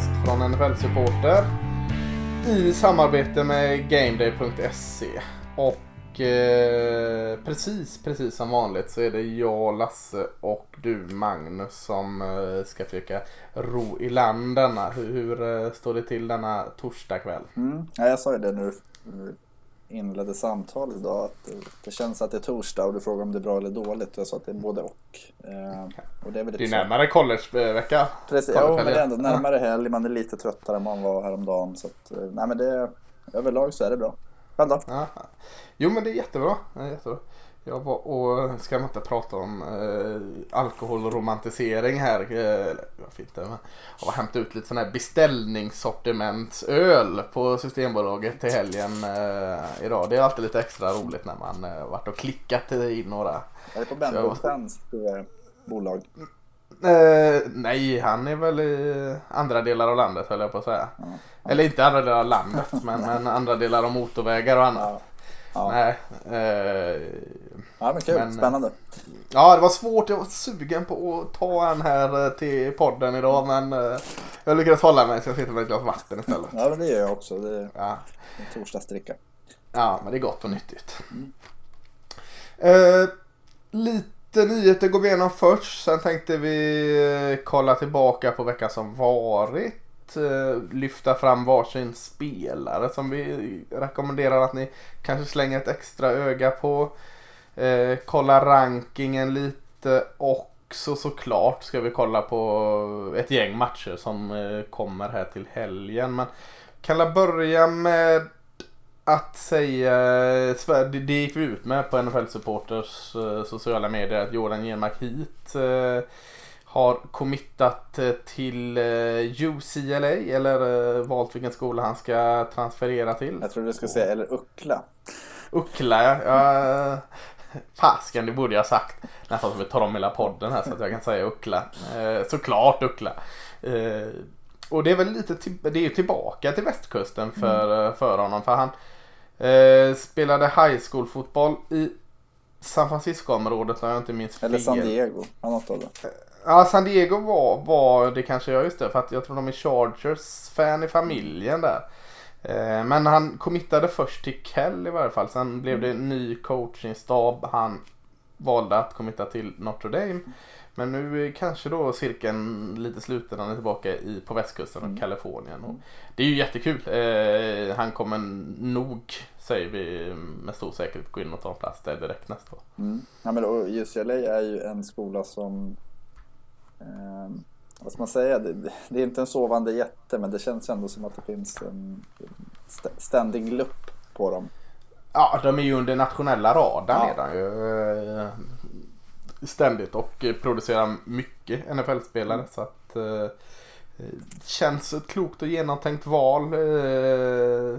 podcast från NFL-supporter i samarbete med GameDay.se. Och eh, precis, precis som vanligt så är det jag, Lasse och du, Magnus, som eh, ska försöka ro i land denna. Hur, hur eh, står det till denna torsdagkväll? Mm. Ja, jag sa ju det nu inledde samtalet idag. Att det, känns att det är torsdag och du frågar om det är bra eller dåligt. Jag sa att det är både och. Eh, och det är väl Det är närmare collegevecka. Precis, ja, men det är ändå närmare helg. Man är lite tröttare än man var häromdagen. Så att, eh, nej, men det, överlag så är det bra. Själv då? Jo men det är jättebra. Det är jättebra. Jag var och, ska man inte prata om eh, alkoholromantisering här. Eh, varför inte? Men jag var hämtat ut lite sån här beställningssortimentsöl på Systembolaget till helgen eh, idag. Det är alltid lite extra roligt när man eh, varit och klickat in några. Är det på Benro var- eh, bolag? Eh, nej, han är väl i andra delar av landet höll jag på att säga. Ja. Eller inte andra delar av landet men, men andra delar av motorvägar och annat. Ja. Ja. Nej. Eh, ja, men kul. Men, eh, Spännande. Ja, det var svårt. Jag var sugen på att ta en här eh, till podden idag men eh, jag lyckades hålla mig så jag sitter med ett glas vatten istället. Ja, men det gör jag också. Det är Ja, en torsdagsdricka. ja men det är gott och nyttigt. Eh, lite nyheter går vi igenom först. Sen tänkte vi kolla tillbaka på veckan som varit. Lyfta fram varsin spelare som vi rekommenderar att ni kanske slänger ett extra öga på. Eh, kolla rankingen lite och så såklart ska vi kolla på ett gäng matcher som eh, kommer här till helgen. Men kan jag börja med att säga, det gick vi ut med på NFL Supporters eh, sociala medier att Jordan Genmark hit eh, har committat till UCLA eller valt vilken skola han ska transferera till. Jag tror du skulle säga eller Uckla. Uckla ja. Fasken, det borde jag ha sagt. Nästan som vi tar om hela podden här så att jag kan säga Uckla. Eh, såklart Uckla. Eh, och det är väl lite till, det är ju tillbaka till västkusten för, eh, för honom. För han eh, spelade high school fotboll i San Francisco-området om jag inte minns fel. Eller San Diego. Ja, något av det. Ja, San Diego var, var det kanske jag just det. För att jag tror de är Chargers-fan i familjen där. Eh, Men han committade först till Kell i varje fall. Sen blev det en ny coachingstab. Han valde att committa till Notre Dame. Men nu är kanske då cirkeln lite sluten. Han är tillbaka i, på västkusten och Kalifornien. Och det är ju jättekul. Eh, han kommer nog, säger vi med stor säkerhet, gå in och ta en plats där direkt nästa år. Mm. Ja, men UCLA är ju en skola som... Eh, vad ska man säga? Det, det är inte en sovande jätte men det känns ändå som att det finns en st- ständig lupp på dem. Ja, de är ju under nationella radarn Ja. redan ju. eh, Ständigt och producerar mycket NFL-spelare. Så att eh, det känns ett klokt och genomtänkt val. Eh,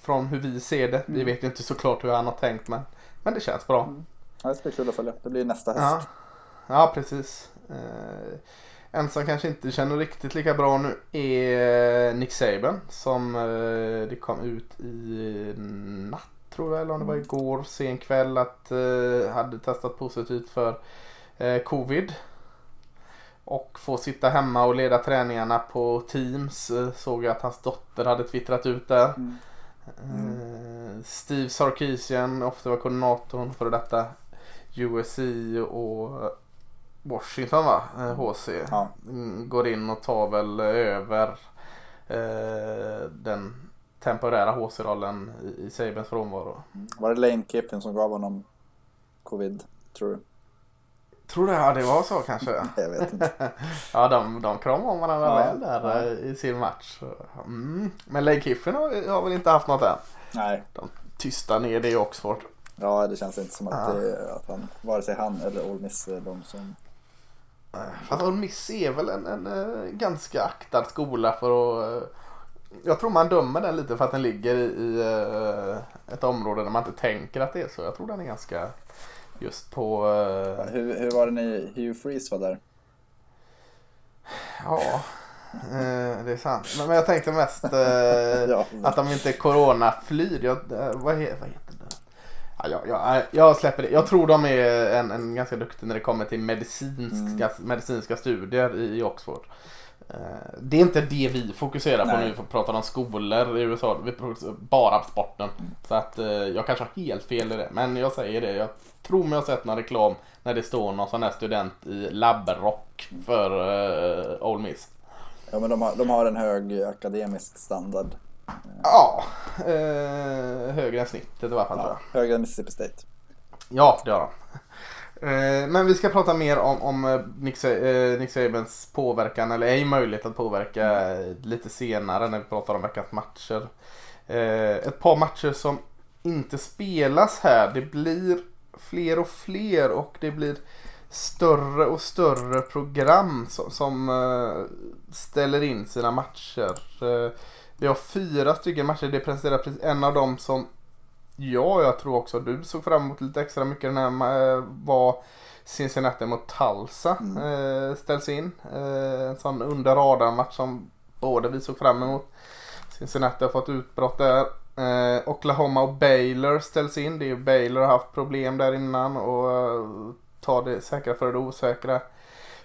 från hur vi ser det. Vi vet inte såklart hur han har tänkt men, men det känns bra. Ja, det ska bli kul att följa. Det blir nästa Ja, höst. ja precis. Eh, en som kanske inte känner riktigt lika bra nu är Nick Saban som eh, det kom ut i natt tror jag eller om det var igår sen kväll att eh, hade testat positivt för eh, covid. Och få sitta hemma och leda träningarna på Teams. Eh, såg jag att hans dotter hade twittrat ut där. Mm. Eh, Steve Sarkisian, ofta var koordinatorn för detta USC och Washington va? Eh, HC. Ja. Mm, Går in och tar väl över eh, den temporära HC-rollen i, i Sabens frånvaro. Var det Lane Kiffin som gav honom covid, tror du? Tror du ja, det var så kanske? Jag vet inte. ja, de, de kramade om varandra Ja, väl där ja. eh, i sin match. Mm. Men Lane Kiffin har, har väl inte haft något än. Nej, De tystar ner det i Oxford. ja, det känns inte som att, Ja. det, att han, vare sig han eller Ole Miss de som... Fast Ole Miss är väl en, en, eh, ganska aktad skola för att... eh, Jag tror man dömer den lite för att den ligger i, i eh, ett område där man inte tänker att det är så. Jag tror den är ganska just på... Hur, hur var det när Hugh Freeze var där? Ja, det är sant. Men, jag tänkte mest att de inte coronaflyr. Jag, vad, he, vad heter jag, jag, jag släpper det. Jag tror de är en, en ganska duktig när det kommer till medicinska, medicinska studier i, i Oxford. Eh, Det är inte det vi fokuserar på Nej. nu för att prata om skolor i USA. Vi fokuserar bara på sporten. Så att eh, jag kanske har helt fel i det. Men jag säger det. Jag tror mig ha sett någon reklam när det står någon sån här student i labbrock för uh, Ole Miss. Ja, men de har, de har en hög akademisk standard. Ja, eh, högre än snittet i alla fall. Ja, högre än Mississippi State. Ja, det har de. Eh, Men vi ska prata mer om, om eh, Nick, eh, Nick Sabans påverkan, eller ej möjlighet att påverka eh, lite senare när vi pratar om veckans matcher. Eh, Ett par matcher som inte spelas här. Det blir fler och fler och det blir större och större program som, som ställer in sina matcher. Vi har fyra stycken matcher. Det presenterar precis en av dem som Ja, jag tror också du såg fram emot lite extra mycket den här eh, var Cincinnati mot Tulsa eh, ställs in. Eh, en sån under radarn match som båda vi såg fram emot. Cincinnati har fått utbrott där. Eh, Oklahoma och Baylor ställs in. Det är ju Baylor har haft problem där innan och tar det säkra för det osäkra.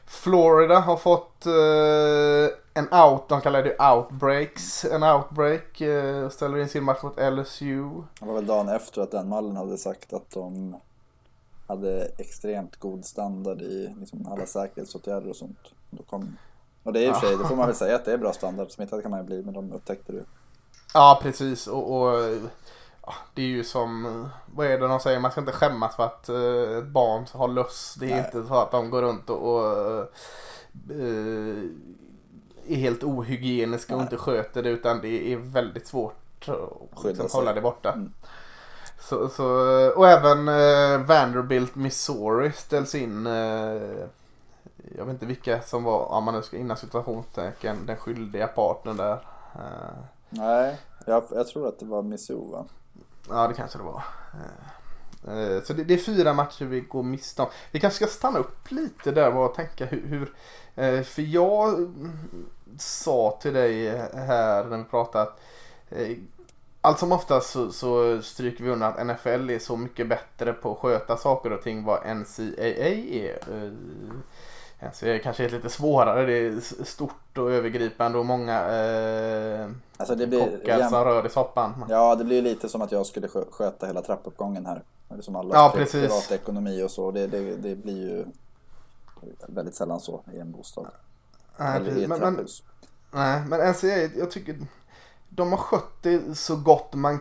Florida har fått eh, en out, de kallar det outbreaks. En outbreak. Eh, ställer in sin match mot LSU. Det var väl dagen efter att den mallen hade sagt att de hade extremt god standard i liksom alla säkerhetsåtgärder och sånt. Då kom, och det är i och för sig, det får man väl säga att det är bra standard. Smittad kan man ju bli, men de upptäckte det. Ja, precis. Och, och ja, det är ju som, vad är det de säger, man ska inte skämmas för att eh, ett barn har löss. Det är Nej. inte så att de går runt och, och eh, är helt ohygieniska och Nej. inte sköter det utan det är väldigt svårt att liksom, hålla det borta. Mm. Så, så, och även eh, Vanderbilt, Missouri ställs in. Eh, jag vet inte vilka som var, om man nu ska innan situationstecken, den skyldiga partnern där. Eh, Nej, jag, jag tror att det var Missou va? Ja, det kanske det var. Eh, eh, så det, är fyra matcher vi går miste om. Vi kanske ska stanna upp lite där och tänka hur... Eh, för jag mm, sa till dig här när vi pratade att allt som oftast så, så stryker vi undan att NFL är så mycket bättre på att sköta saker och ting vad NCAA är. Eh, NCAA kanske är lite svårare. Det är stort och övergripande och många eh, Alltså det blir, kockar jäm- som rör i soppan. Ja, det blir lite som att jag skulle skö- sköta hela trappuppgången här. Eller som alla Ja, precis. privatekonomi och så. Det, det, det blir ju väldigt sällan så i en bostad. Nej, Eller i ett men, men, trapphus. nej, men NCAA, jag tycker de har skött det så gott man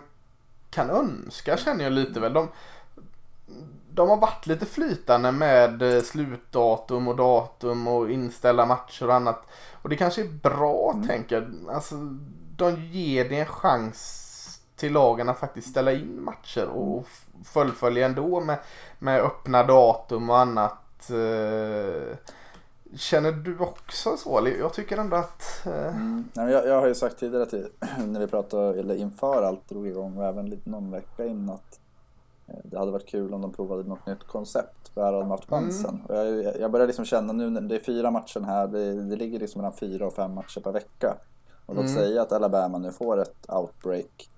kan önska känner jag lite väl. De, de har varit lite flytande med eh, slutdatum och datum och inställa matcher och annat. Och det kanske är bra Mm. tänker jag. Alltså, de ger det en chans till lagen att faktiskt ställa in matcher och f- fullfölja ändå med, med öppna datum och annat. Eh, Känner du också så? Jag tycker ändå att... eh, Mm. Jag, jag har ju sagt tidigare det- när vi pratade, eller inför allt drog igång och även lite någon vecka in att det hade varit kul om de provade något nytt koncept. För här hade de haft chansen. Och jag, jag börjar liksom känna nu när det är fyra matcher här, det, det ligger liksom mellan fyra och fem matcher per vecka. Och låt Mm. säga att Alabama nu får ett outbreak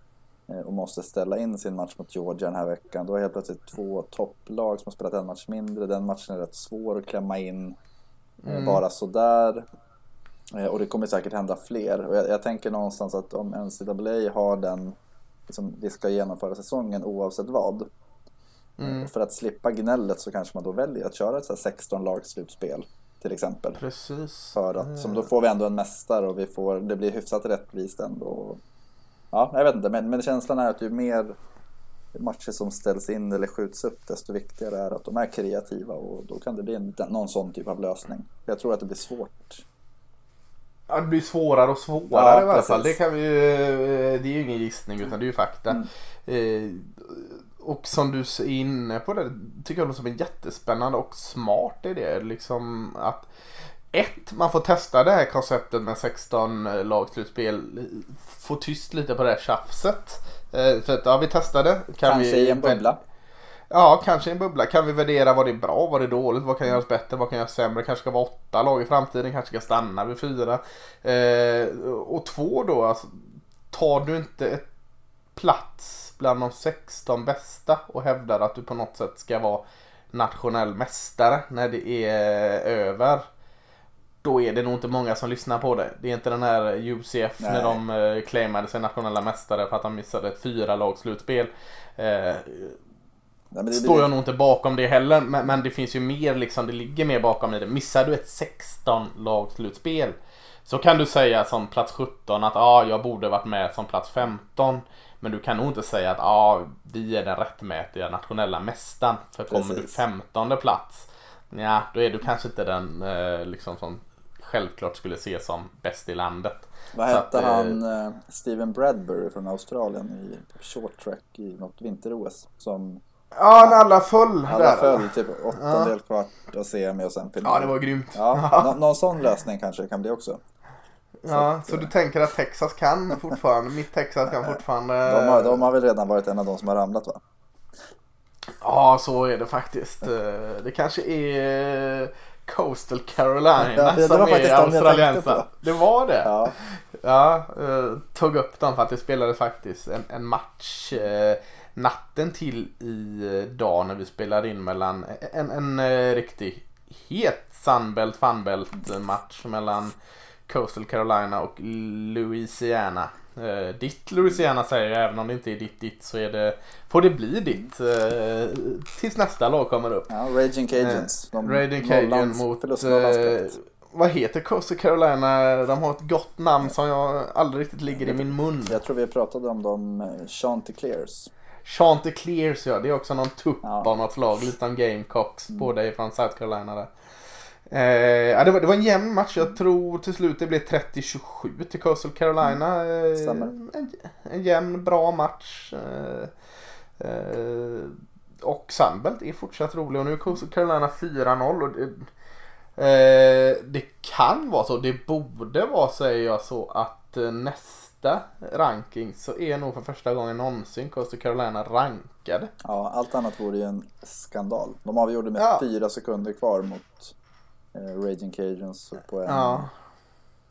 eh, och måste ställa in sin match mot Georgia den här veckan. Då är helt plötsligt två topplag som har spelat en match mindre. Den matchen är rätt svår att klämma in eh, Mm. bara sådär. Eh, Och det kommer säkert hända fler. Och jag, jag tänker någonstans att om NCAA har den, liksom, vi ska genomföra säsongen oavsett vad. Mm. Eh, För att slippa gnället så kanske man då väljer att köra ett så här 16 lags slutspel till exempel. Precis. För att, som då får vi ändå en mästare och vi får, det blir hyfsat rättvist ändå. Ja, jag vet inte, men, men känslan är att ju mer matcher som ställs in eller skjuts upp desto viktigare är att de är kreativa och då kan det bli en, någon sån typ av lösning. Jag tror att det blir svårt. Ja, det blir svårare och svårare Ja, i alla fall. Det, kan vi, ju- det är ju ingen gissning utan det är ju fakta. Mm. Eh, och som du är inne på det tycker jag låter som en jättespännande och smart idé. Liksom att ett, man får testa det här konceptet med 16 lagslutspel. Få tyst lite på det här tjafset. Eh, för att, ja, vi testade. Kan Kanske vi, i en bubbla. Ja, kanske en bubbla. Kan vi värdera vad det är bra, vad det är dåligt, vad kan göras bättre, vad kan göras sämre. kanske ska vara åtta lag i framtiden, kanske ska stanna vid fyra. Eh, och två då, alltså, tar du inte ett plats bland de 16 bästa och hävdar att du på något sätt ska vara nationell mästare när det är över. Då är det nog inte många som lyssnar på det. Det är inte den här UCF Nej. när de eh, claimade sig nationella mästare för att de missade ett fyra lag slutspel. Nej, det står blir- jag nog inte bakom det heller. Men, men det finns ju mer liksom, det ligger mer bakom i det. Missar du ett 16 lagslutspel så kan du säga som plats 17 att ah, jag borde varit med som plats 15. Men du kan nog inte säga att ah, vi är den rättmätiga nationella mästaren. För kommer du Precis. 15 plats, ja då är du kanske inte den eh, liksom som självklart skulle ses som bäst i landet. Vad Så hette att, eh, han, eh, Steven Bradbury från Australien i short track i något vinter-OS? Som Ja, när alla föll alla där. föll typ åttondel kvart och semi och sen final. Ja, det var grymt. Ja, nå- någon sån lösning kanske det kan bli också. Ja, så du tänker att Texas kan fortfarande, mitt Texas kan fortfarande... De har, de har väl redan varit en av de som har ramlat va? Ja, så är det faktiskt. Eh, Det kanske är Coastal Carolina Ja, det som är de jag tänkte australiensare. på. Det var det? Ja, Ja, eh, tog upp dem för att det spelades faktiskt en, en match eh, natten till i eh, dag när vi spelade in mellan en, en eh, riktig het Sunbelt Funbelt match mellan Coastal Carolina och Louisiana. Eh, ditt Louisiana säger jag, även om det inte är ditt ditt så är det, får det bli ditt eh, tills nästa lag kommer upp. ja Raging Cajuns. De- Raging Cajun Nollands- mot... Eh, vad heter Coastal Carolina? De har ett gott namn som jag aldrig riktigt ligger i min mun. Jag tror vi pratade om dem, eh, Chanticleers. Chanticleers ja, det är också någon tupp Ja. av något slag. Lite som Gamecocks. Båda är från South Carolina där. Eh, ja, det, var, det var en jämn match. Jag tror till slut det blev 30-27 till Coastal Carolina. Eh, Stämmer. en, en jämn, bra match. Eh, eh, och Sunbelt är fortsatt rolig och nu är Coastal Carolina 4-0. Och det, eh, det kan vara så, det borde vara säger jag så att eh, nästa ranking så är nog för första gången någonsin Coastal Carolina rankade. Ja, allt annat vore ju en skandal. De avgjorde med Ja. fyra sekunder kvar mot eh, Raging Cajuns på en Ja,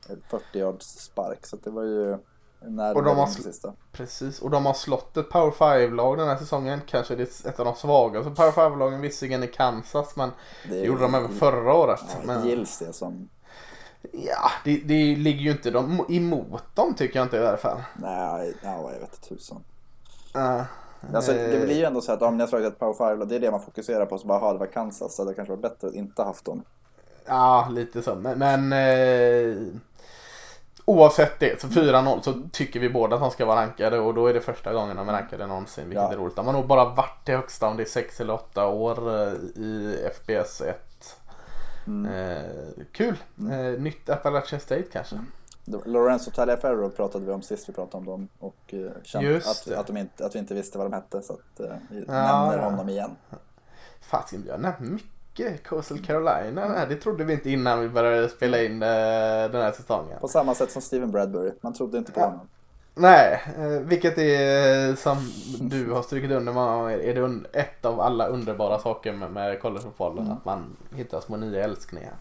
en 40 yards spark. Så det var ju när Och de har det sista. precis. Och de har slått ett Power 5-lag den här säsongen. Kanske det är ett av de svagaste Power 5-lagen visserligen i Kansas men det gjorde de även förra året. Ja, men, Gills det som... ja, det, det ligger ju inte dem, emot dem tycker jag inte i alla fall. Nej, ja, jag vet tusan. Uh, Alltså, det blir ju ändå så att om ni har slagit ett Power 5 det är det man fokuserar på. Så bara, ha det var Kansas. Så det kanske var bättre att inte haft dem. Ja, lite så. Men, men eh, oavsett det, så 4-0 så tycker vi båda att de ska vara rankade och då är det första gången de är rankade någonsin. Vilket Ja. är roligt. De har nog bara varit i högsta om det är 6 eller 8 år eh, i FBS 1. Mm. Eh, kul! Eh, nytt Appalachian State kanske. Lorenzo Taliaferro pratade vi om sist vi pratade om dem. Och eh, kände Just att, att, de inte, att vi inte visste vad de hette. Så att eh, vi Ja, nämner ja. honom igen. Fasiken, vi har nämnt mycket Coastal Carolina. här. Det trodde vi inte innan vi började spela in eh, den här säsongen. På samma sätt som Steven Bradbury. Man trodde inte på Ja. honom. Nej, eh, vilket är eh, som du har strukit under gånger, är det ett av alla underbara saker med, med collegefotbollen. Mm. Att man hittar små nya älskningar.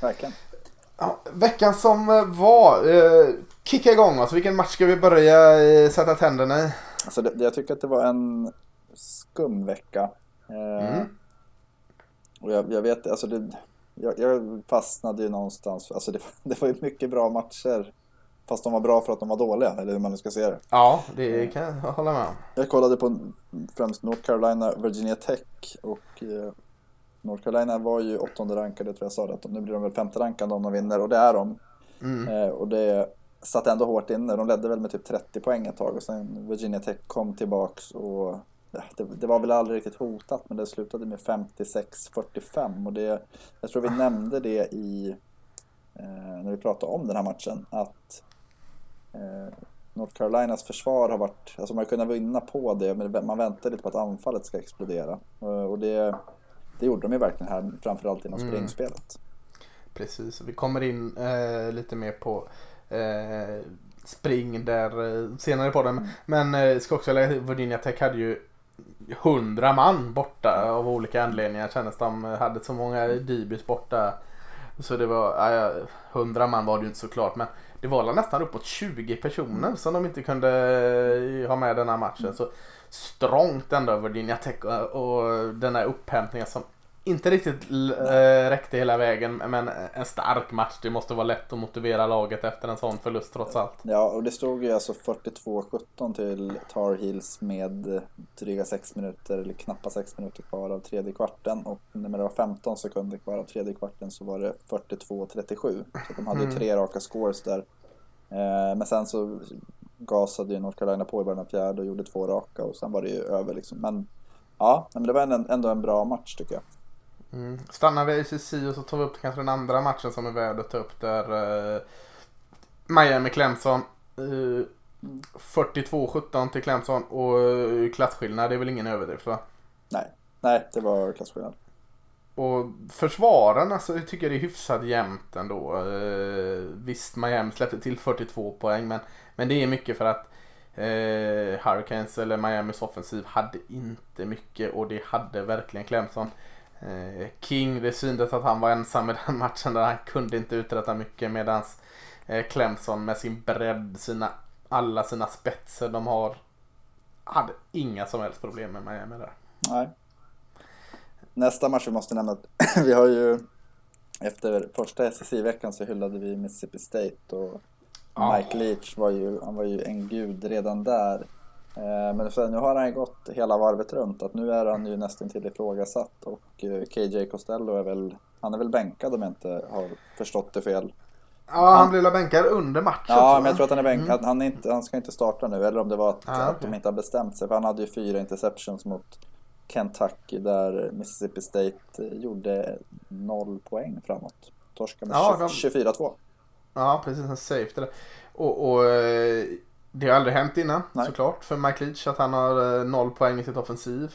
Verkligen. Ja, veckan som eh, var, eh, kicka igång oss. Vilken match ska vi börja eh, sätta tänderna i? Alltså, det, det- jag tycker att det var en skum vecka. Eh, Mm. Och jag, jag vet, alltså det, jag, jag fastnade ju någonstans. Alltså det, det var ju mycket bra matcher. Fast de var bra för att de var dåliga, eller hur man nu ska se det. Ja, det kan jag hålla med om. Jag kollade på främst North Carolina, Virginia Tech och eh, North Carolina var ju åttonde rankade tror jag sa det. Nu blir de väl femte rankade om de vinner och det är de. Mm. Eh, och det satt ändå hårt inne. De ledde väl med typ 30 poäng ett tag och sen Virginia Tech kom tillbaks och ja, det, det var väl aldrig riktigt hotat men det slutade med 56-45 och det, jag tror vi nämnde det i eh, när vi pratade om den här matchen att North Carolinas försvar har varit, alltså man har kunnat vinna på det men man väntar lite på att anfallet ska explodera Eh, och det, det gjorde de ju verkligen här framförallt inom Mm. springspelet. Precis, vi kommer in eh, lite mer på eh, spring där eh, senare på den. Men eh, ska också lägga Virginia Tech hade ju hundra man borta av olika anledningar. Kändes de hade så många DBs borta. Så det var, hundra man var det ju inte såklart. Men det var nästan uppåt 20 personer som de inte kunde eh, ha med den här matchen. Så strångt ändå över Virginia Tech och, och den här upphämtningen som inte riktigt äh, räckte hela vägen men en stark match. Det måste vara lätt att motivera laget efter en sån förlust trots allt. Ja och det stod ju alltså 42-17 till Tar Heels med dryga 6 minuter eller knappa 6 minuter kvar av tredje kvarten och när det var 15 sekunder kvar av tredje kvarten så var det 42-37. Så de hade mm. tre raka scores där. Eh, men sen så gasade ju North Carolina på i början av fjärde och gjorde två raka och sen var det ju över liksom. Men ja, men det var ändå en bra match tycker jag. Mm. Stannar vi i ACC och så tar vi upp kanske den andra matchen som är värd att ta upp där uh, Miami Clemson. Eh, 42-17 till Clemson och uh, klasskillnad det är väl ingen överdrift va? Nej, nej det var klasskillnad. Och försvaren, alltså jag tycker det är hyfsat jämnt ändå. Uh, visst, Miami släppte till 42 poäng men, men det är mycket för att uh, Hurricanes eller Miamis offensiv hade inte mycket och det hade verkligen Clemson. Eh, King, det syntes att han var ensam i den matchen där han kunde inte uträtta mycket medans eh, Clemson med sin bredd, sina, alla sina spetser de har hade inga som helst problem med Miami där. Nej. Nästa match vi måste nämna, vi har ju efter första SSI-veckan så hyllade vi Mississippi State och ja. Mike Leach var ju, han var ju en gud redan där. Eh, men nu har han ju gått hela varvet runt att nu är han ju nästan till ifrågasatt och eh, KJ Costello är väl, han är väl bänkad om jag inte har förstått det fel. Ja, han, han blev bänkad under matchen. Ja, men jag tror att han är bänkad. Mm. Han, är inte, han ska inte starta nu, eller om det var att, ah, att de inte har bestämt sig. För han hade ju fyra interceptions mot Kentucky där Mississippi State gjorde noll poäng framåt. Torskade med ja, 24-2. Ja, precis. En safety där. Och, och eh, det har aldrig hänt innan Nej. såklart för Mike Leach att han har eh, noll poäng i sitt offensiv.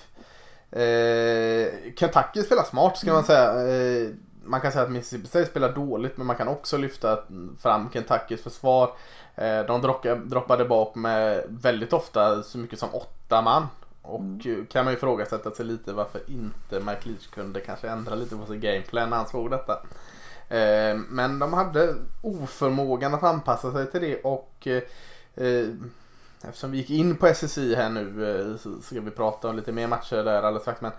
Eh, Kentucky spelar smart ska mm. man säga. Eh, man kan säga att Mississippi State spelar dåligt men man kan också lyfta fram Kentuckys försvar. Eh, de droppade bak med väldigt ofta så mycket som åtta man. Och mm. kan man ju ifrågasätta sig lite varför inte Mike Leach kunde kanske ändra lite på sin gameplan när han såg detta. Eh, men de hade oförmågan att anpassa sig till det och eh, eftersom vi gick in på SSI här nu eh, så ska vi prata om lite mer matcher där alldeles strax. Men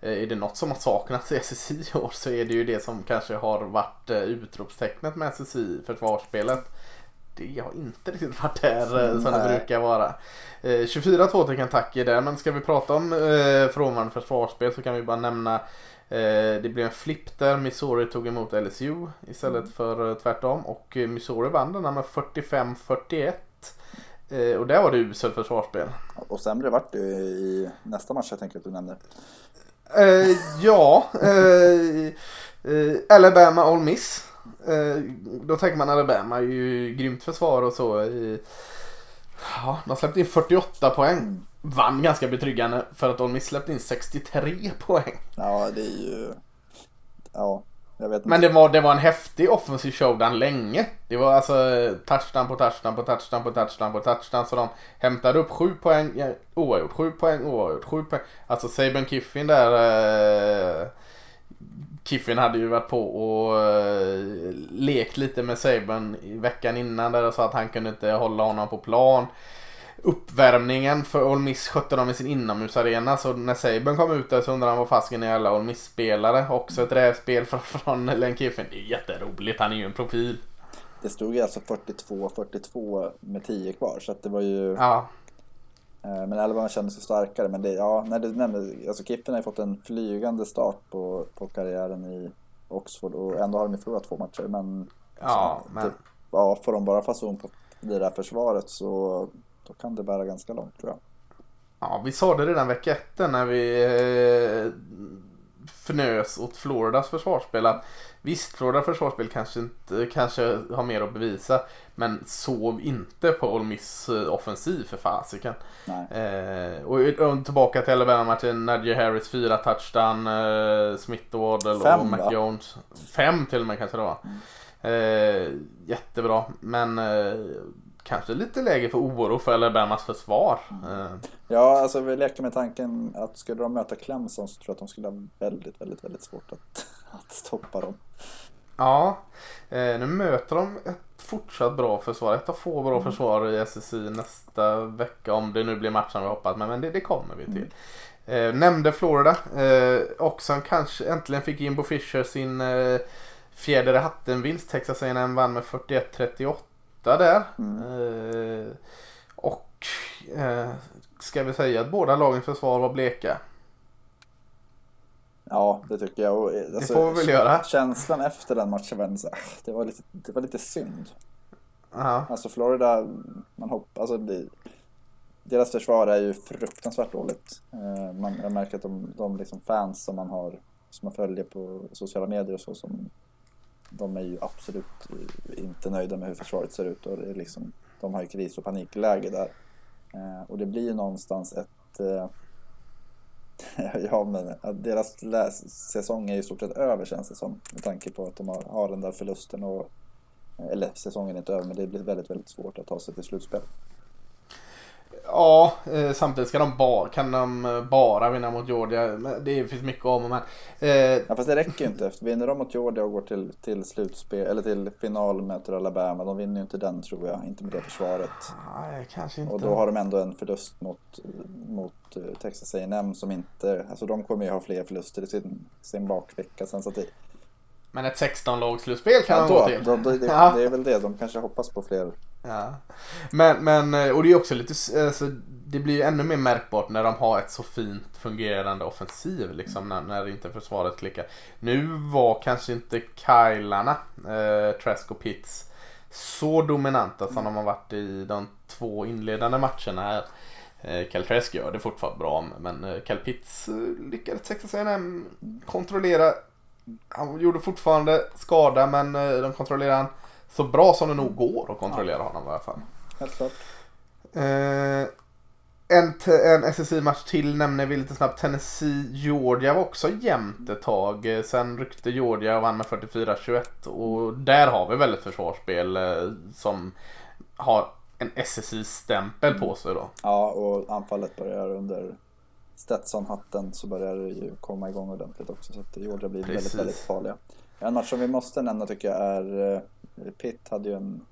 eh, är det något som har saknats i SSI i år så är det ju det som kanske har varit utropstecknet med SSI, försvarsspelet. Det har inte riktigt varit där som det brukar vara. 24-2 till Kentucky där, men ska vi prata om frånvarande försvarsspel så kan vi bara nämna det blev en flipp där Missouri tog emot LSU istället mm. för tvärtom och Missouri vann den här med 45-41. Eh, och där var det uselt försvarsspel. Och sämre vart det i nästa match jag tänker att du nämner. Eh, ja, eh, eh Alabama All Miss. Eh, då tänker man Alabama är ju grymt försvar och så. ja, de släppte in 48 poäng. Vann ganska betryggande för att All Miss släppte in 63 poäng. Ja, det är ju... Ja, men det var, det var en häftig offensiv showdown länge. Det var alltså touchdown på touchdown på touchdown på touchdown på touchdown. Så de hämtade upp sju poäng, ja, oavgjort, sju poäng, oavgjort, sju poäng. Alltså Saban Kiffin där. Eh, Kiffin hade ju varit på och eh, lekt lite med Saban i veckan innan där och sa att han kunde inte hålla honom på plan uppvärmningen för Ole Miss skötte de i sin inomhusarena. Så när Saban kom ut där så undrade han vad fasken är alla Ole Miss-spelare. Också ett rävspel från Len Kiffen. Det är jätteroligt, han är ju en profil. Det stod ju alltså 42-42 med 10 kvar så att det var ju... Ja. Eh, men Alabama kändes ju starkare. Men det, ja, när du nämnde, alltså Kiffen har ju fått en flygande start på, på karriären i Oxford och ändå har de ju förlorat två matcher. Men, ja, men... Det, ja, får de bara fason på det där försvaret så då kan det bära ganska långt tror jag. Ja, vi sa det redan vecka ett när vi eh, fnös åt Floridas försvarsspel. Att visst, Floridas försvarsspel kanske inte kanske har mer att bevisa. Men sov inte på Ole Miss eh, offensiv för fasiken. Eh, och, och, tillbaka till Alabama-matchen. Nadja Harris fyra touchdown. Eh, Smith och Waddle Fem, och Mac va? Jones. Fem till och med kanske det var. Mm. Eh, jättebra. Men eh, kanske lite läge för oro för Alabamas försvar. Mm. Ja, alltså vi leker med tanken att skulle de möta Clemson så tror jag att de skulle ha väldigt, väldigt, väldigt svårt att, att stoppa dem. Ja, eh, nu möter de ett fortsatt bra försvar. Ett av få bra försvar i SSI nästa vecka. Om det nu blir matchen vi hoppas. Men, det, det kommer vi till. Eh, nämnde Florida. Eh, också kanske äntligen fick Jimbo Fisher sin eh, fjäder i hatten-vinst. Texas A&M vann med 41-38 där. Eh, och eh, ska vi säga att båda lagens försvar var bleka. Ja, det tycker jag. Och, alltså, Det får vi väl göra. Känslan efter den matchen var så, det var lite, det var lite synd. Ja. Alltså Florida, man hoppas, alltså det, deras försvar är ju fruktansvärt dåligt. Eh, man, jag märker att de, de liksom fans som man har, som man följer på sociala medier och så, som, de är ju absolut inte nöjda med hur försvaret ser ut och det är liksom, de har ju kris och panikläge där. Eh, och det blir ju någonstans ett eh, Ja men eh, deras säsong är i stort sett över känns det som. Med tanke på att de har, har den där förlusten och eh, Eller säsongen är inte över men det blir väldigt väldigt svårt att ta sig till slutspel. Ja, eh, samtidigt ska de bara, kan de eh, bara vinna mot Georgia. Det finns mycket om men. Eh, Ja fast det räcker ju inte. Efter- Vinner de mot Georgia och går till, till slutspel eller till final och möter Alabama. De vinner ju inte den tror jag. Inte med det försvaret. nej, kanske inte. Och då har de ändå en förlust mot, mot eh, Texas A&M som inte, alltså de kommer ju ha fler förluster i sin, sin bakvecka sen så att Men ett 16-lagsslutspel kan ja, de gå då, till. då, då, det, Ja. det är väl det, de kanske hoppas på fler. Ja. Men, men, eh, och det är också lite, alltså, det blir ju ännu mer märkbart när de har ett så fint fungerande offensiv liksom när, när inte försvaret klickar. Nu var kanske inte Kylarna, eh, Trask och Pitts så dominanta som de har varit i de två inledande matcherna här. Eh, Cal Trask gör det fortfarande bra men eh, Cal Pitts eh, lyckades Texas kontrollera. Han gjorde fortfarande skada men eh, de kontrollerade han så bra som det nog går att kontrollera honom i alla fall. Helt klart. Eh, en, en SSI-match till nämner vi lite snabbt. Tennessee-Georgia var också jämnt ett tag. Sen ryckte Georgia och vann med 44-21. Och där har vi väl ett försvarsspel eh, som har en SSI-stämpel på sig då. Ja, och anfallet börjar under Stetson-hatten så börjar det ju komma igång ordentligt också. Så att Georgia blir väldigt, Precis. väldigt farliga. En match som vi måste nämna tycker jag är eh, Pitt hade ju en,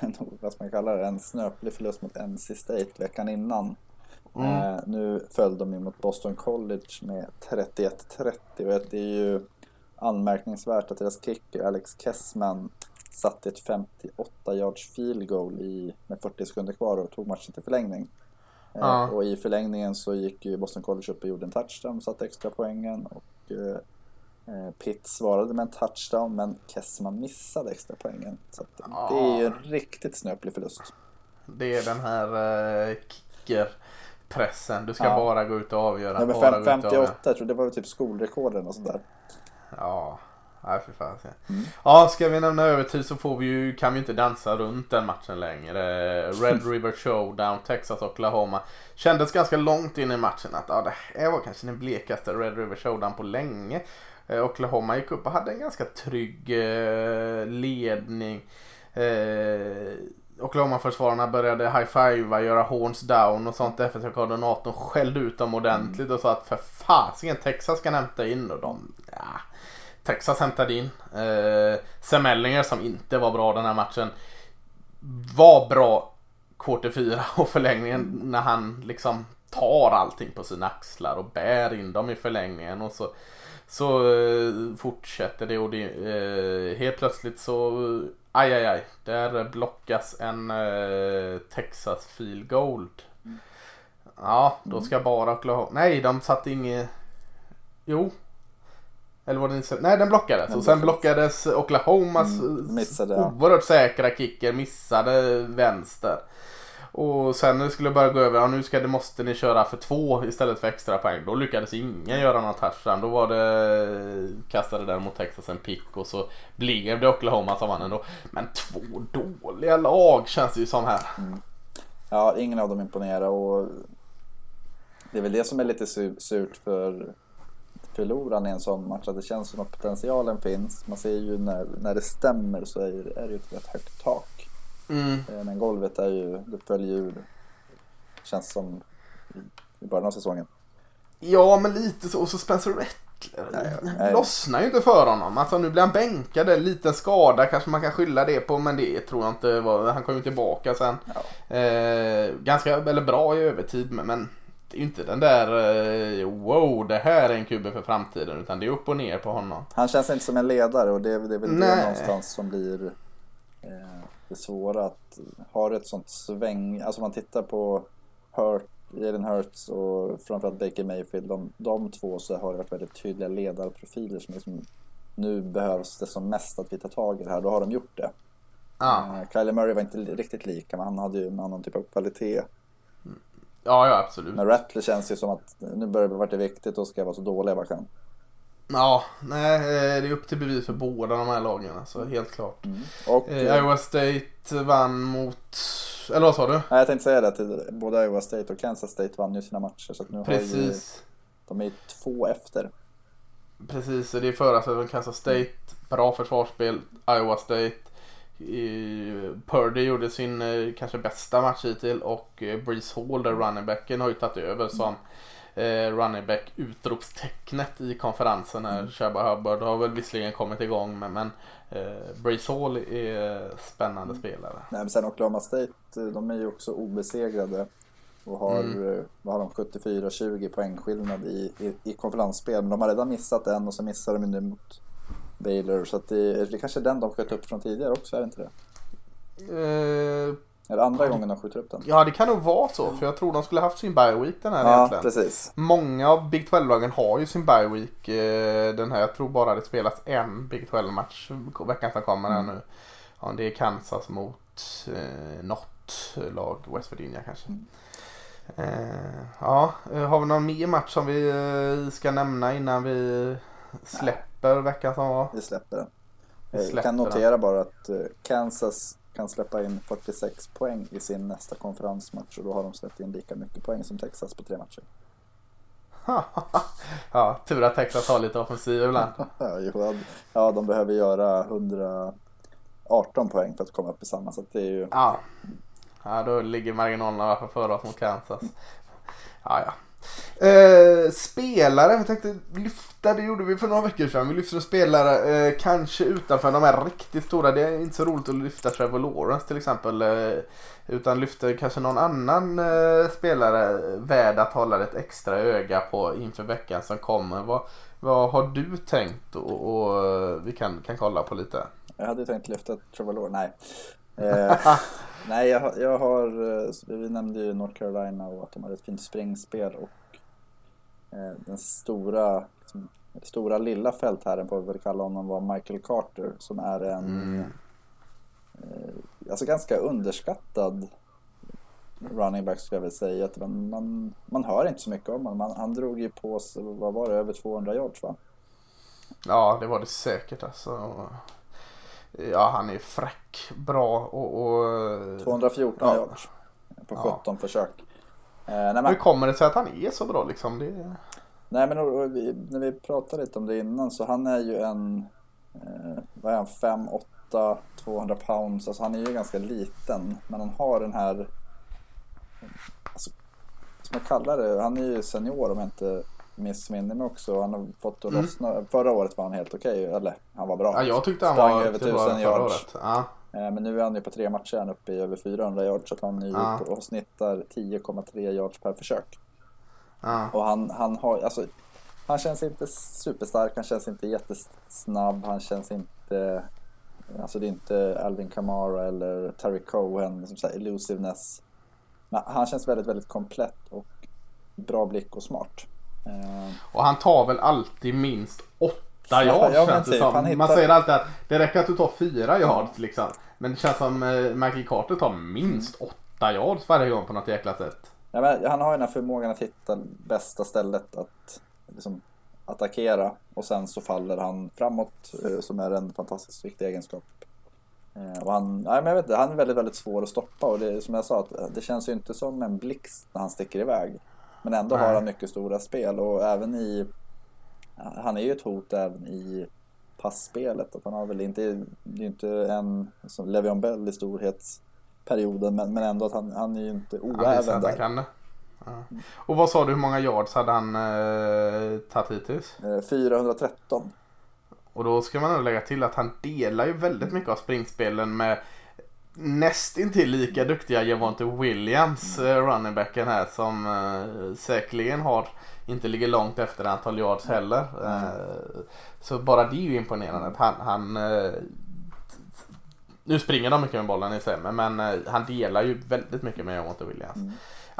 en vad ska man kalla det, en snöplig förlust mot NC State veckan innan. Eh, nu föll de ju mot Boston College med 31-30 och det är ju anmärkningsvärt att deras kicker Alex Kessman satte ett 58 yards field goal i, med 40 sekunder kvar och tog matchen till förlängning. Eh, Ja. Och i förlängningen så gick ju Boston College upp och gjorde en touchdown och satte extra poängen. Och eh, eh, Pitt svarade med en touchdown men Kessman missade extra poängen. Så att det är ju en riktigt snöplig förlust. Det är den här eh, kicker-pressen. Du ska Ja. bara gå ut och avgöra. Ja, men fem- gå ut och avgöra. 58, jag tror det var typ skolrekorden och sådär. Ja, nej för fan. Mm. Ja, ska vi nämna övertid så får vi ju, kan vi inte dansa runt den matchen längre. Red River Showdown, Texas Oklahoma. Kändes ganska långt in i matchen att ja, det här var kanske den blekaste Red River Showdown på länge. Eh, Oklahoma gick upp och hade en ganska trygg eh, ledning. Eh, Oklahoma-försvararna började high-fivea, göra horns down och sånt. Defensiv-koordinatorn skällde ut dem ordentligt och sa att för fasiken Texas kan hämta in och de, ja. Texas hämtade in. Eh, Sam Ellinger som inte var bra den här matchen. Var bra quarter 4 och förlängningen när han liksom tar allting på sina axlar och bär in dem i förlängningen och så så eh, fortsätter det och det, eh, helt plötsligt så aj aj aj där blockas en eh, Texas field goal. Ja, då ska bara Oklahoma. Nej, de satte inget. Jo. Eller var det inte... Nej, den blockades. Den och sen blockades. Oklahomas Mm, eh, missade, ja. oerhört säkra kicker. Missade vänster. Och sen när det skulle börja gå över, ja nu ska det, måste ni köra för två istället för extra poäng. Då lyckades ingen göra någon touchdown. Då var det, kastade den mot Texas en pick och så blev det Oklahoma som vann ändå. Men två dåliga lag känns det ju som här. Mm. Ja, ingen av dem imponerar och det är väl det som är lite surt för förloraren i en sån match. Att det känns som att potentialen finns. Man ser ju när, när det stämmer så är det ju ett rätt högt tak. Mm. Eh, Men golvet är ju, det följer ur. Känns som i- början av säsongen. Ja, men lite så. Och så Spencer Det lossnar ju inte för honom. Alltså nu blir han bänkad, en liten skada kanske man kan skylla det på men det tror jag inte var. Han kom ju tillbaka sen. Ja. Eh, ganska, eller bra i övertid men, det är ju inte den där eh, wow det här är en QB för framtiden utan det är upp och ner på honom. Han känns inte som en ledare och det, det är väl det Nej. någonstans som blir eh, det svåra. Att ha ett sånt sväng, alltså man tittar på Hurt, Jalen Hurts och framförallt Baker Mayfield. De, de två så har det varit väldigt tydliga ledarprofiler som liksom, nu behövs det som mest att vi tar tag i det här. Då har de gjort det. Ja, Eh, Kyler Murray var inte riktigt lika men han hade ju en annan typ av kvalitet. ja, ja absolut. Men Rattler känns ju som att nu börjar det vara det viktigt och ska jag vara så dålig jag bara kan. Ja, nej eh, det är upp till bevis för båda de här lagen alltså helt klart. Och, Eh, Iowa State vann mot, eller vad sa du? Nej, jag tänkte säga det att både Iowa State och Kansas State vann ju sina matcher så att nu har ju, Precis. de är ju två efter. Precis, det är förra säsongen Kansas State. Bra försvarsspel. Iowa State. Purdy gjorde sin eh, kanske bästa match hittills och eh, Breeze Hall, där running backen, har ju tagit över som eh, running back utropstecknet i konferensen här. Shabba Hubbard har väl visserligen kommit igång men, men eh, Breeze Hall är spännande spelare. Nej, men sen Oklahoma State, eh, de är ju också obesegrade och har, Mm. eh, vad har de, 74-20 poängskillnad i, i, i konferensspel. Men de har redan missat en och så missar de nu mot Baylor. Så det, det kanske är den de sköt upp från tidigare också, är det inte det? Eh, Är det andra gången de skjuter upp den? ja det kan nog vara så för jag tror de skulle haft sin bye week den här Ja, egentligen. precis. Många av Big 12-lagen har ju sin bye week. eh, Den här, jag tror bara det spelas en Big 12-match veckan som kommer här nu. Ja, det är Kansas mot eh, något lag, West Virginia kanske. Eh, ja, eh, har vi någon mer match som vi eh, ska nämna innan vi släpper veckan som var? Vi släpper den. Vi släpper kan notera bara att Kansas kan släppa in 46 poäng i sin nästa konferensmatch och då har de släppt in lika mycket poäng som Texas på tre matcher. ja, tur att Texas har lite offensiv ibland. Ja, de behöver göra 118 poäng för att komma upp i samma så det är ju Ja. ja, då ligger marginalerna för oss mot Kansas. Ja, ja. Eh, spelare, jag tänkte lyfta, det gjorde vi för några veckor sedan. Vi lyfter spelare eh, kanske utanför de här riktigt stora. Det är inte så roligt att lyfta Trevor Lawrence till exempel. Eh, utan lyfter kanske någon annan eh, spelare värd att hålla ett extra öga på inför veckan som kommer. Vad, vad har du tänkt och, och eh, vi kan, kan kolla på lite? Jag hade tänkt lyfta Trevor Lawrence, nej. Eh, nej, jag, har- jag har, eh, vi nämnde ju North Carolina och att de hade ett fint springspel och eh, den stora, liksom, stora lilla fältherren får vi väl kalla honom var Michael Carter som är en Mm. eh, alltså ganska underskattad running back skulle jag väl säga. Att man, man, man hör inte så mycket om honom. Han, han drog ju på sig, vad var det, över 200 yards va? Ja, det var det säkert alltså. Ja, han är fräck, bra och... och 214 Ja. yards på Ja. 17 försök. Eh, nej, men, Hur kommer det sig att han är så bra liksom? Det... nej, men och, och vi, när vi pratade lite om det innan så han är ju en, eh, vad är han, 5, 8, 200 pounds. Alltså han är ju ganska liten. Men han har den här, alltså, som jag kallar det, han är ju senior om jag inte missminner mig också. Han har fått att Mm. lossna. Förra året var han helt okej, eller han var bra. Ja, jag tyckte han Sprang var över det var 1000 förra året. Ja. Eh, Men nu är han ju på tre matcher han uppe i över 400 yards så att han är Ja. och snittar 10,3 yards per försök. Ja. Och han, han har, alltså han känns inte superstark, han känns inte jättesnabb, han känns inte Alltså det är inte Alvin Kamara eller Terry Cohen som säger elusiveness. Men han känns väldigt, väldigt komplett och bra blick och smart. Eh, Och han tar väl alltid minst åtta Ja, yards ja, känns det typ, som. hittar- Man säger alltid att det räcker att du tar fyra yards liksom. Men det känns som eh, Michael Carter tar minst åtta yards varje gång på något jäkla sätt. Ja, men han har ju den här förmågan att hitta bästa stället att liksom, attackera och sen så faller han framåt eh, som är en fantastiskt viktig egenskap. Och han, nej, men jag vet inte, han är väldigt, väldigt svår att stoppa och det, är som jag sa, att det känns ju inte som en blixt när han sticker iväg. Men ändå Nej. har han mycket stora spel och även i, han är ju ett hot även i passspelet. Att han har väl inte, det är ju inte en som Le'Veon Bell i storhetsperioden men, men ändå att han, han är ju inte oäven där. kan. Ja. Och vad sa du, hur många yards hade han eh, tagit hittills? Eh, 413. Och då ska man nog lägga till att han delar ju väldigt mycket av springspelen med nästintill lika duktiga Javonte Williams, eh, runningbacken här, som eh, säkerligen har inte ligger långt efter antal yards heller. Eh, så bara det är ju imponerande. Han, han, nu springer de mycket med bollen i sig, men han delar ju väldigt mycket med Javonte Williams. Mm.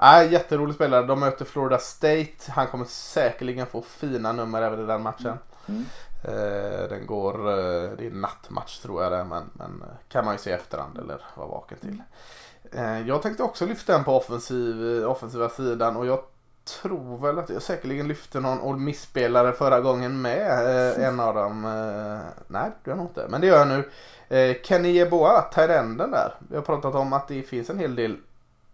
Äh, jätterolig spelare. De möter Florida State. Han kommer säkerligen få fina nummer även i den matchen. Mm. Eh, den går, eh, det är nattmatch tror jag det är, men, men eh, kan man ju se i efterhand eller vara vaken till. Jag tänkte också lyfta en på offensiv, offensiva sidan och jag tror väl att jag säkerligen lyfte någon Old Miss-spelare förra gången med. En av dem. Nej, det gör jag nog inte. Men det gör jag nu. Kenny Yeboah, Tyrenden där. Vi har pratat om att det finns en hel del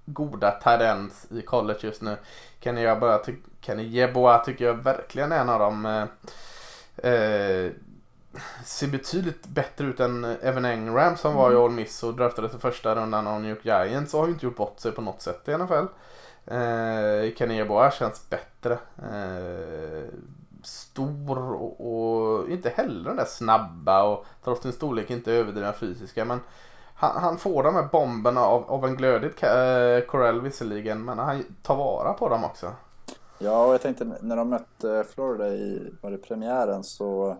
goda Tyrends i college just nu. Kenny Yeboah, ty- Kenny Yeboah tycker jag verkligen är en av dem. Eh, eh, ser betydligt bättre ut än Evan Engram som var i All Miss och draftades i första rundan av New York Giants och har ju inte gjort bort sig på något sätt i NFL. Eh, Kenny Yeboah känns bättre. Eh, stor och, och inte heller den där snabba och trots sin storlek inte överdriven fysiska men han, han får de här bomberna av, av en glödig Ka- eh, Corell visserligen men han tar vara på dem också. Ja, och jag tänkte när de mötte Florida i var det premiären så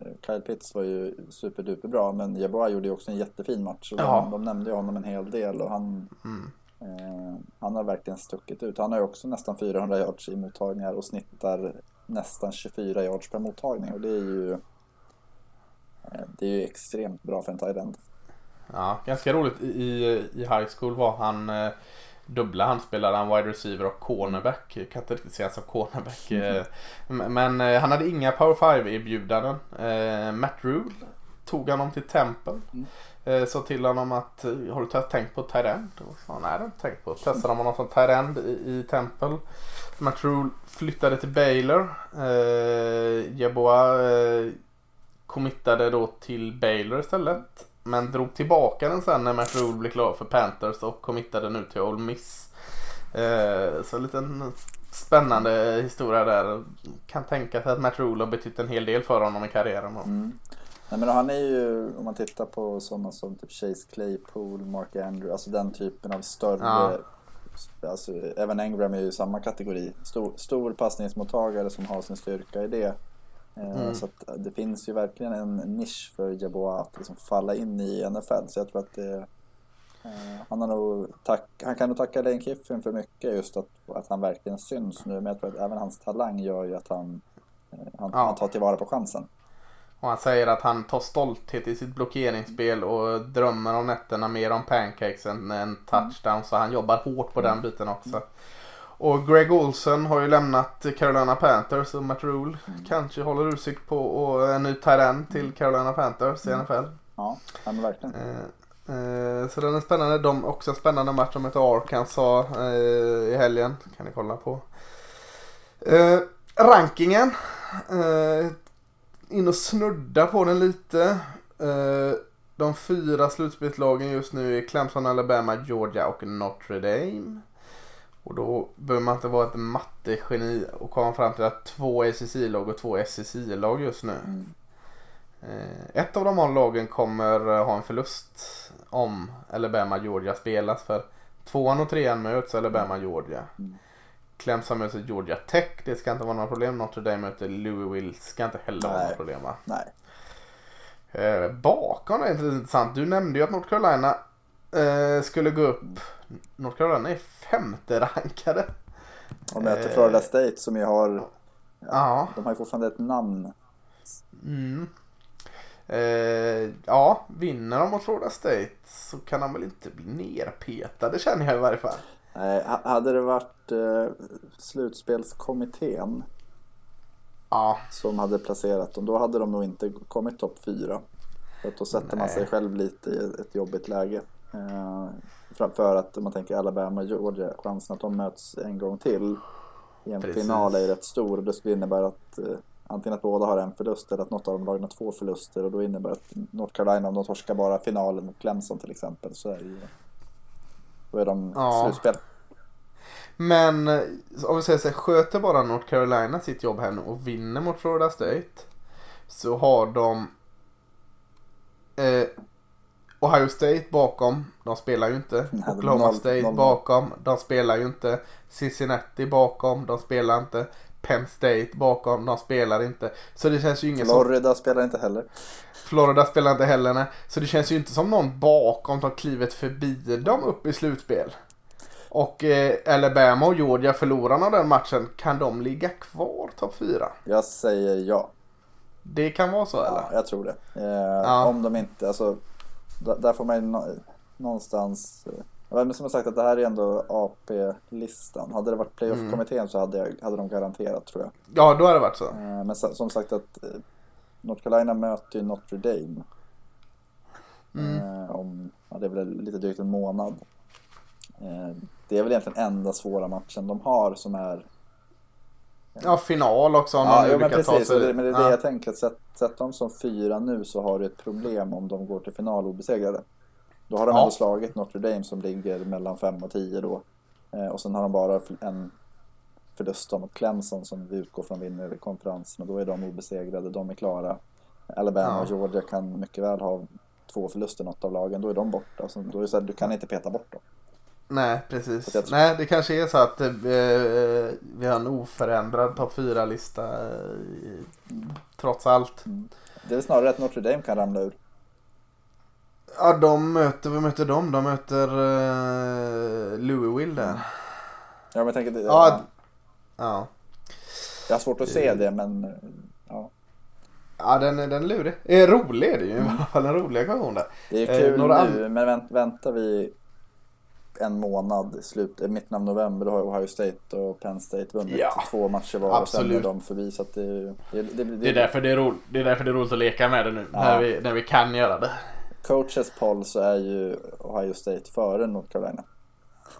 eh, Kyle Pitts var ju superduper bra men Jeboa gjorde ju också en jättefin match. Och Ja. de, de nämnde ju honom en hel del och han, Mm. eh, han har verkligen stuckit ut. Han har ju också nästan 400 yards i mottagningar och snittar nästan 24 yards per mottagning och det är ju eh, det är ju extremt bra för en tight end. Ja, ganska roligt. I, i high school var han eh, dubbla. Han spelade han wide receiver och cornerback. Jag kan inte riktigt säga så cornerback. Mm. Men eh, han hade inga power 5 erbjudanden. Eh, Matt Rule tog honom till Temple. Mm. Eh, sa till honom att eh, har du tänkt på tight end? Och sa nej det har jag inte tänkt på. Testade honom som tight end i, i Temple. Matt Rule flyttade till Baylor. Eh, Jeboa eh, committade då till Baylor istället. Men drog tillbaka den sen när Matt Rule blev klar för Panthers och committade nu till Ole Miss. Eh, så en liten spännande historia där. Kan tänka sig att Matt Rule har betytt en hel del för honom i karriären. Mm. Nej, men han är ju, om man tittar på sådana som typ Chase Claypool, Mark Andrews, alltså den typen av större Ja. Alltså, även Engram är ju i samma kategori. Stor, stor passningsmottagare som har sin styrka i det. Eh, Mm. Så att det finns ju verkligen en nisch för Jeboa att liksom falla in i NFL. Så jag tror att det, eh, han, har nog tack, han kan nog tacka Lane Kiffin för mycket just att, att han verkligen syns nu. Men jag tror att även hans talang gör ju att han, eh, han, Ja. han tar tillvara på chansen. Och han säger att han tar stolthet i sitt blockeringsspel och drömmer om nätterna mer om pancakes än en touchdown. Så han jobbar hårt på den biten också. Och Greg Olsen har ju lämnat Carolina Panthers och Matt Rule kanske håller utsikt på och en ny end till Carolina Panthers i NFL. Ja, ja men verkligen. Eh, eh, så den är spännande. De också en spännande match som heter Arkansas eh, i helgen. Kan ni kolla på. Eh, rankingen. Eh, in och snudda på den lite. Eh, de fyra slutspelslagen just nu är Clemson, Alabama, Georgia och Notre Dame. Och då behöver man inte vara ett mattegeni och komma fram till att två SSI-lag och två SSI-lag just nu. Mm. Eh, Ett av de här lagen kommer eh, ha en förlust om Alabama Georgia spelas för tvåan och trean möts Alabama Georgia. Mm. Clemson möter Georgia Tech, det ska inte vara några problem. Notre Dame möter Louisville, ska inte heller vara Nej. några problem va? Nej. Eh, bakom är det intressant. Du nämnde ju att North Carolina eh, skulle gå upp. North Carolina är femte rankade. Och möter Eh. Florida State som ju har, Ja. de har ju fortfarande ett namn. Mm. Eh, ja, vinner de mot Florida State så kan de väl inte bli nerpetade känner jag i varje fall. Nej, ha- hade det varit eh, slutspelskommittén Ja, som hade placerat dem, då hade de nog inte kommit topp fyra. För att då sätter man Nej. sig själv lite i ett jobbigt läge. Eh, för- för att om man tänker Alabama och Georgia, chansen att de möts en gång till i en Precis. final är ju rätt stor. Det skulle innebära att eh, antingen att båda har en förlust eller att något av dem lagen har två förluster och då innebär att North Carolina, om de torskar bara finalen mot Clemson till exempel, så är det ju, då är de Ja. slutspel. Men eh, om vi säger så här, sköter bara North Carolina sitt jobb här nu och vinner mot Florida State. Så har de eh, Ohio State bakom, de spelar ju inte. Nej, Oklahoma State noll- bakom, de spelar ju inte. Cincinnati bakom, de spelar inte. Penn State bakom, de spelar inte. Så det känns ju ingen som... Florida spelar inte heller. Florida spelar inte heller nej. Så det känns ju inte som någon bakom tar klivet förbi dem upp i slutspel. Och eh, Alabama och Georgia förlorarna av den matchen, kan de ligga kvar topp 4? Jag säger ja. Det kan vara så eller? Ja, jag tror det. Eh, Ja. Om de inte, alltså, där, får man ju nå- någonstans... Eh, vem som sagt att det här är ändå AP-listan. Hade det varit playoff-kommittén så hade, jag, hade de garanterat tror jag. Ja, då har det varit så. Eh, men som sagt att eh, North Carolina möter ju Notre Dame. Mm. Om, ja, det är väl lite drygt en månad. Det är väl egentligen enda svåra matchen de har som är Ja, final också om Ja, jo, men precis. sig Det, men det är det ja. jag tänker. Sätt, sätt dem som fyra nu så har du ett problem om de går till final obesegrade. Då har de Ja. ändå slagit Notre Dame som ligger mellan 5 och 10 då. Eh, och sen har de bara en förlust mot Clemson som vi utgår från vinner konferensen. Och då är de obesegrade, de är klara. Alabama Ja. och Georgia kan mycket väl ha två förluster något av lagen. Då är de borta. Så då är så här, du kan inte peta bort dem. Nej, precis. tror- Nej, det kanske är så att eh, vi har en oförändrad topp 4-lista eh, trots allt. Det är snarare att Notre Dame kan ramla ur. Ja, de möter, vad möter de? De möter uh, Louisville där. Ja, men jag tänker, det- Ja, ja. jag har svårt att se det men eh, ja. Ja, den, den är lurig. Eh, rolig är det ju. I alla fall en rolig ekvation där. Det är Eh, kul några nu, men vänt, väntar vi en månad, i slut, i mitten av november, då har Ohio State och Penn State vunnit Ja, två matcher var och sen är de förbi. Så det, det, det, det, är, därför det, är ro, det är därför det är roligt att leka med det nu. Ja. När, vi, när vi kan göra det. Coaches poll så är ju Ohio State före North Carolina.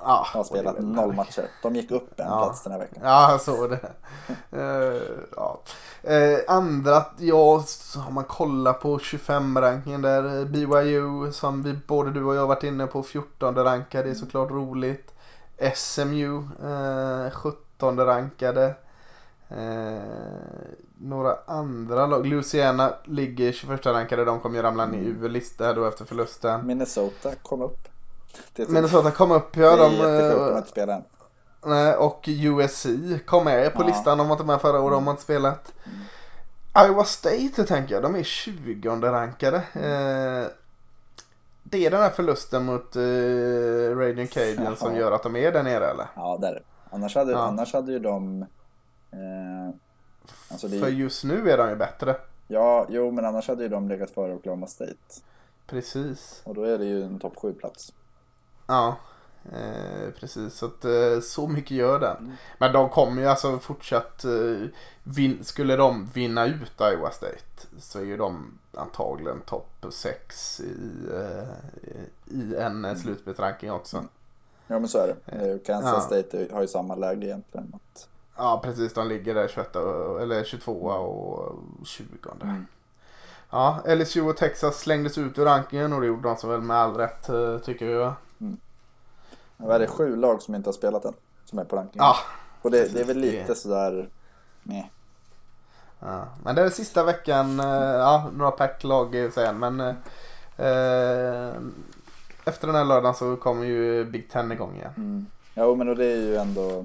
Ja, har spelat noll matcher. De gick upp en Ja. plats den här veckan. Ja, jag såg det. Eh, ja. Eh, andra, ja, har man kollat på 25-rankingen där. BYU som vi, både du och jag varit inne på, 14 rankade, är såklart roligt. SMU, eh, 17 rankade. Några andra lag, Louisiana ligger 21 rankade, de kommer ju ramla ner ur listan då efter förlusten. Minnesota kom upp. Det är, typ- Minnesota kom upp, det ja. är De, jättesjukt att eh, de inte spelar än. Nej, och USC kom med på Ja. listan. De var inte med förra året, de har inte spelat. Iowa State tänker jag, de är 20 rankade. Eh, det är den här förlusten mot eh, Cajun som gör att de är där nere eller? Ja, där. Annars hade, Ja. annars hade ju de... Eh, alltså det, För just nu är de ju bättre. ja, jo, men annars hade ju de legat före Oklahoma State. Precis. Och då är det ju en topp 7-plats. Ja, eh, precis. Så, att, eh, så mycket gör den. Men de kommer ju alltså fortsatt, eh, vin- skulle de vinna ut Iowa State så är ju de antagligen topp 6 i, eh, i en eh, slutspelsranking också. Ja, men så är det. Kansas Ja. State har ju samma läge egentligen. Att, Ja, precis. De ligger där 21, och- eller 22 och 20. Mm. Ja, LSU och Texas slängdes ut ur rankingen och det gjorde de så väl med all rätt tycker vi va? Vad är det, sju lag som inte har spelat än? Som är på rankingen. Ja, Och det, det är väl lite sådär... Nej. Ja, men det är sista veckan, eh, ja några packlag i sig men eh, efter den här lördagen så kommer ju Big Ten igång igen. Mm. Jo, men och det är ju ändå...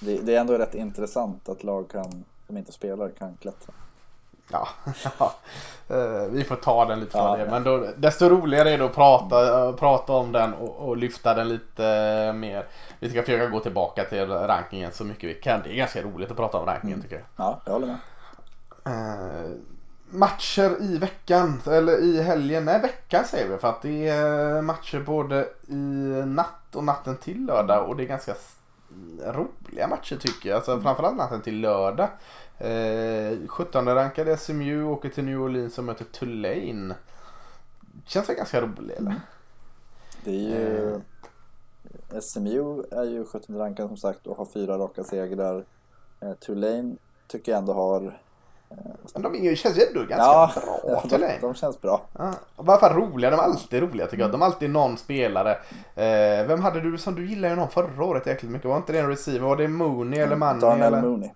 Det, det är ändå rätt intressant att lag kan, som inte spelar kan klättra. Ja. Eh, vi får ta den lite Ja, för det. ja. Men då, desto roligare är det att prata, eh, prata om den och, och lyfta den lite mer. Vi ska försöka gå tillbaka till rankingen så mycket vi kan. Det är ganska roligt att prata om rankingen Mm. tycker jag. Ja, jag håller med. Eh, matcher i veckan, eller i helgen, nej veckan säger vi för att det är matcher både i natt och natten till lördag och det är ganska roliga matcher tycker jag. Alltså framförallt natten till lördag. Eh, 17 rankade SMU åker till New Orleans och möter Tulane. Känns väl ganska roligt eller? Det är ju... SMU är ju 17 rankad som sagt och har fyra raka segrar. Eh, Tulane tycker jag ändå har Men de är ju- känns ju ändå ganska Ja, bra de, Tulane. de känns bra. Ja, I alla fall roliga, de är alltid roliga tycker jag. De har alltid någon spelare. Eh, vem hade du som du gillade någon förra året jäkligt mycket? Var inte det en receiver? Var det Mooney eller Manny? Darnell eller? Mooney.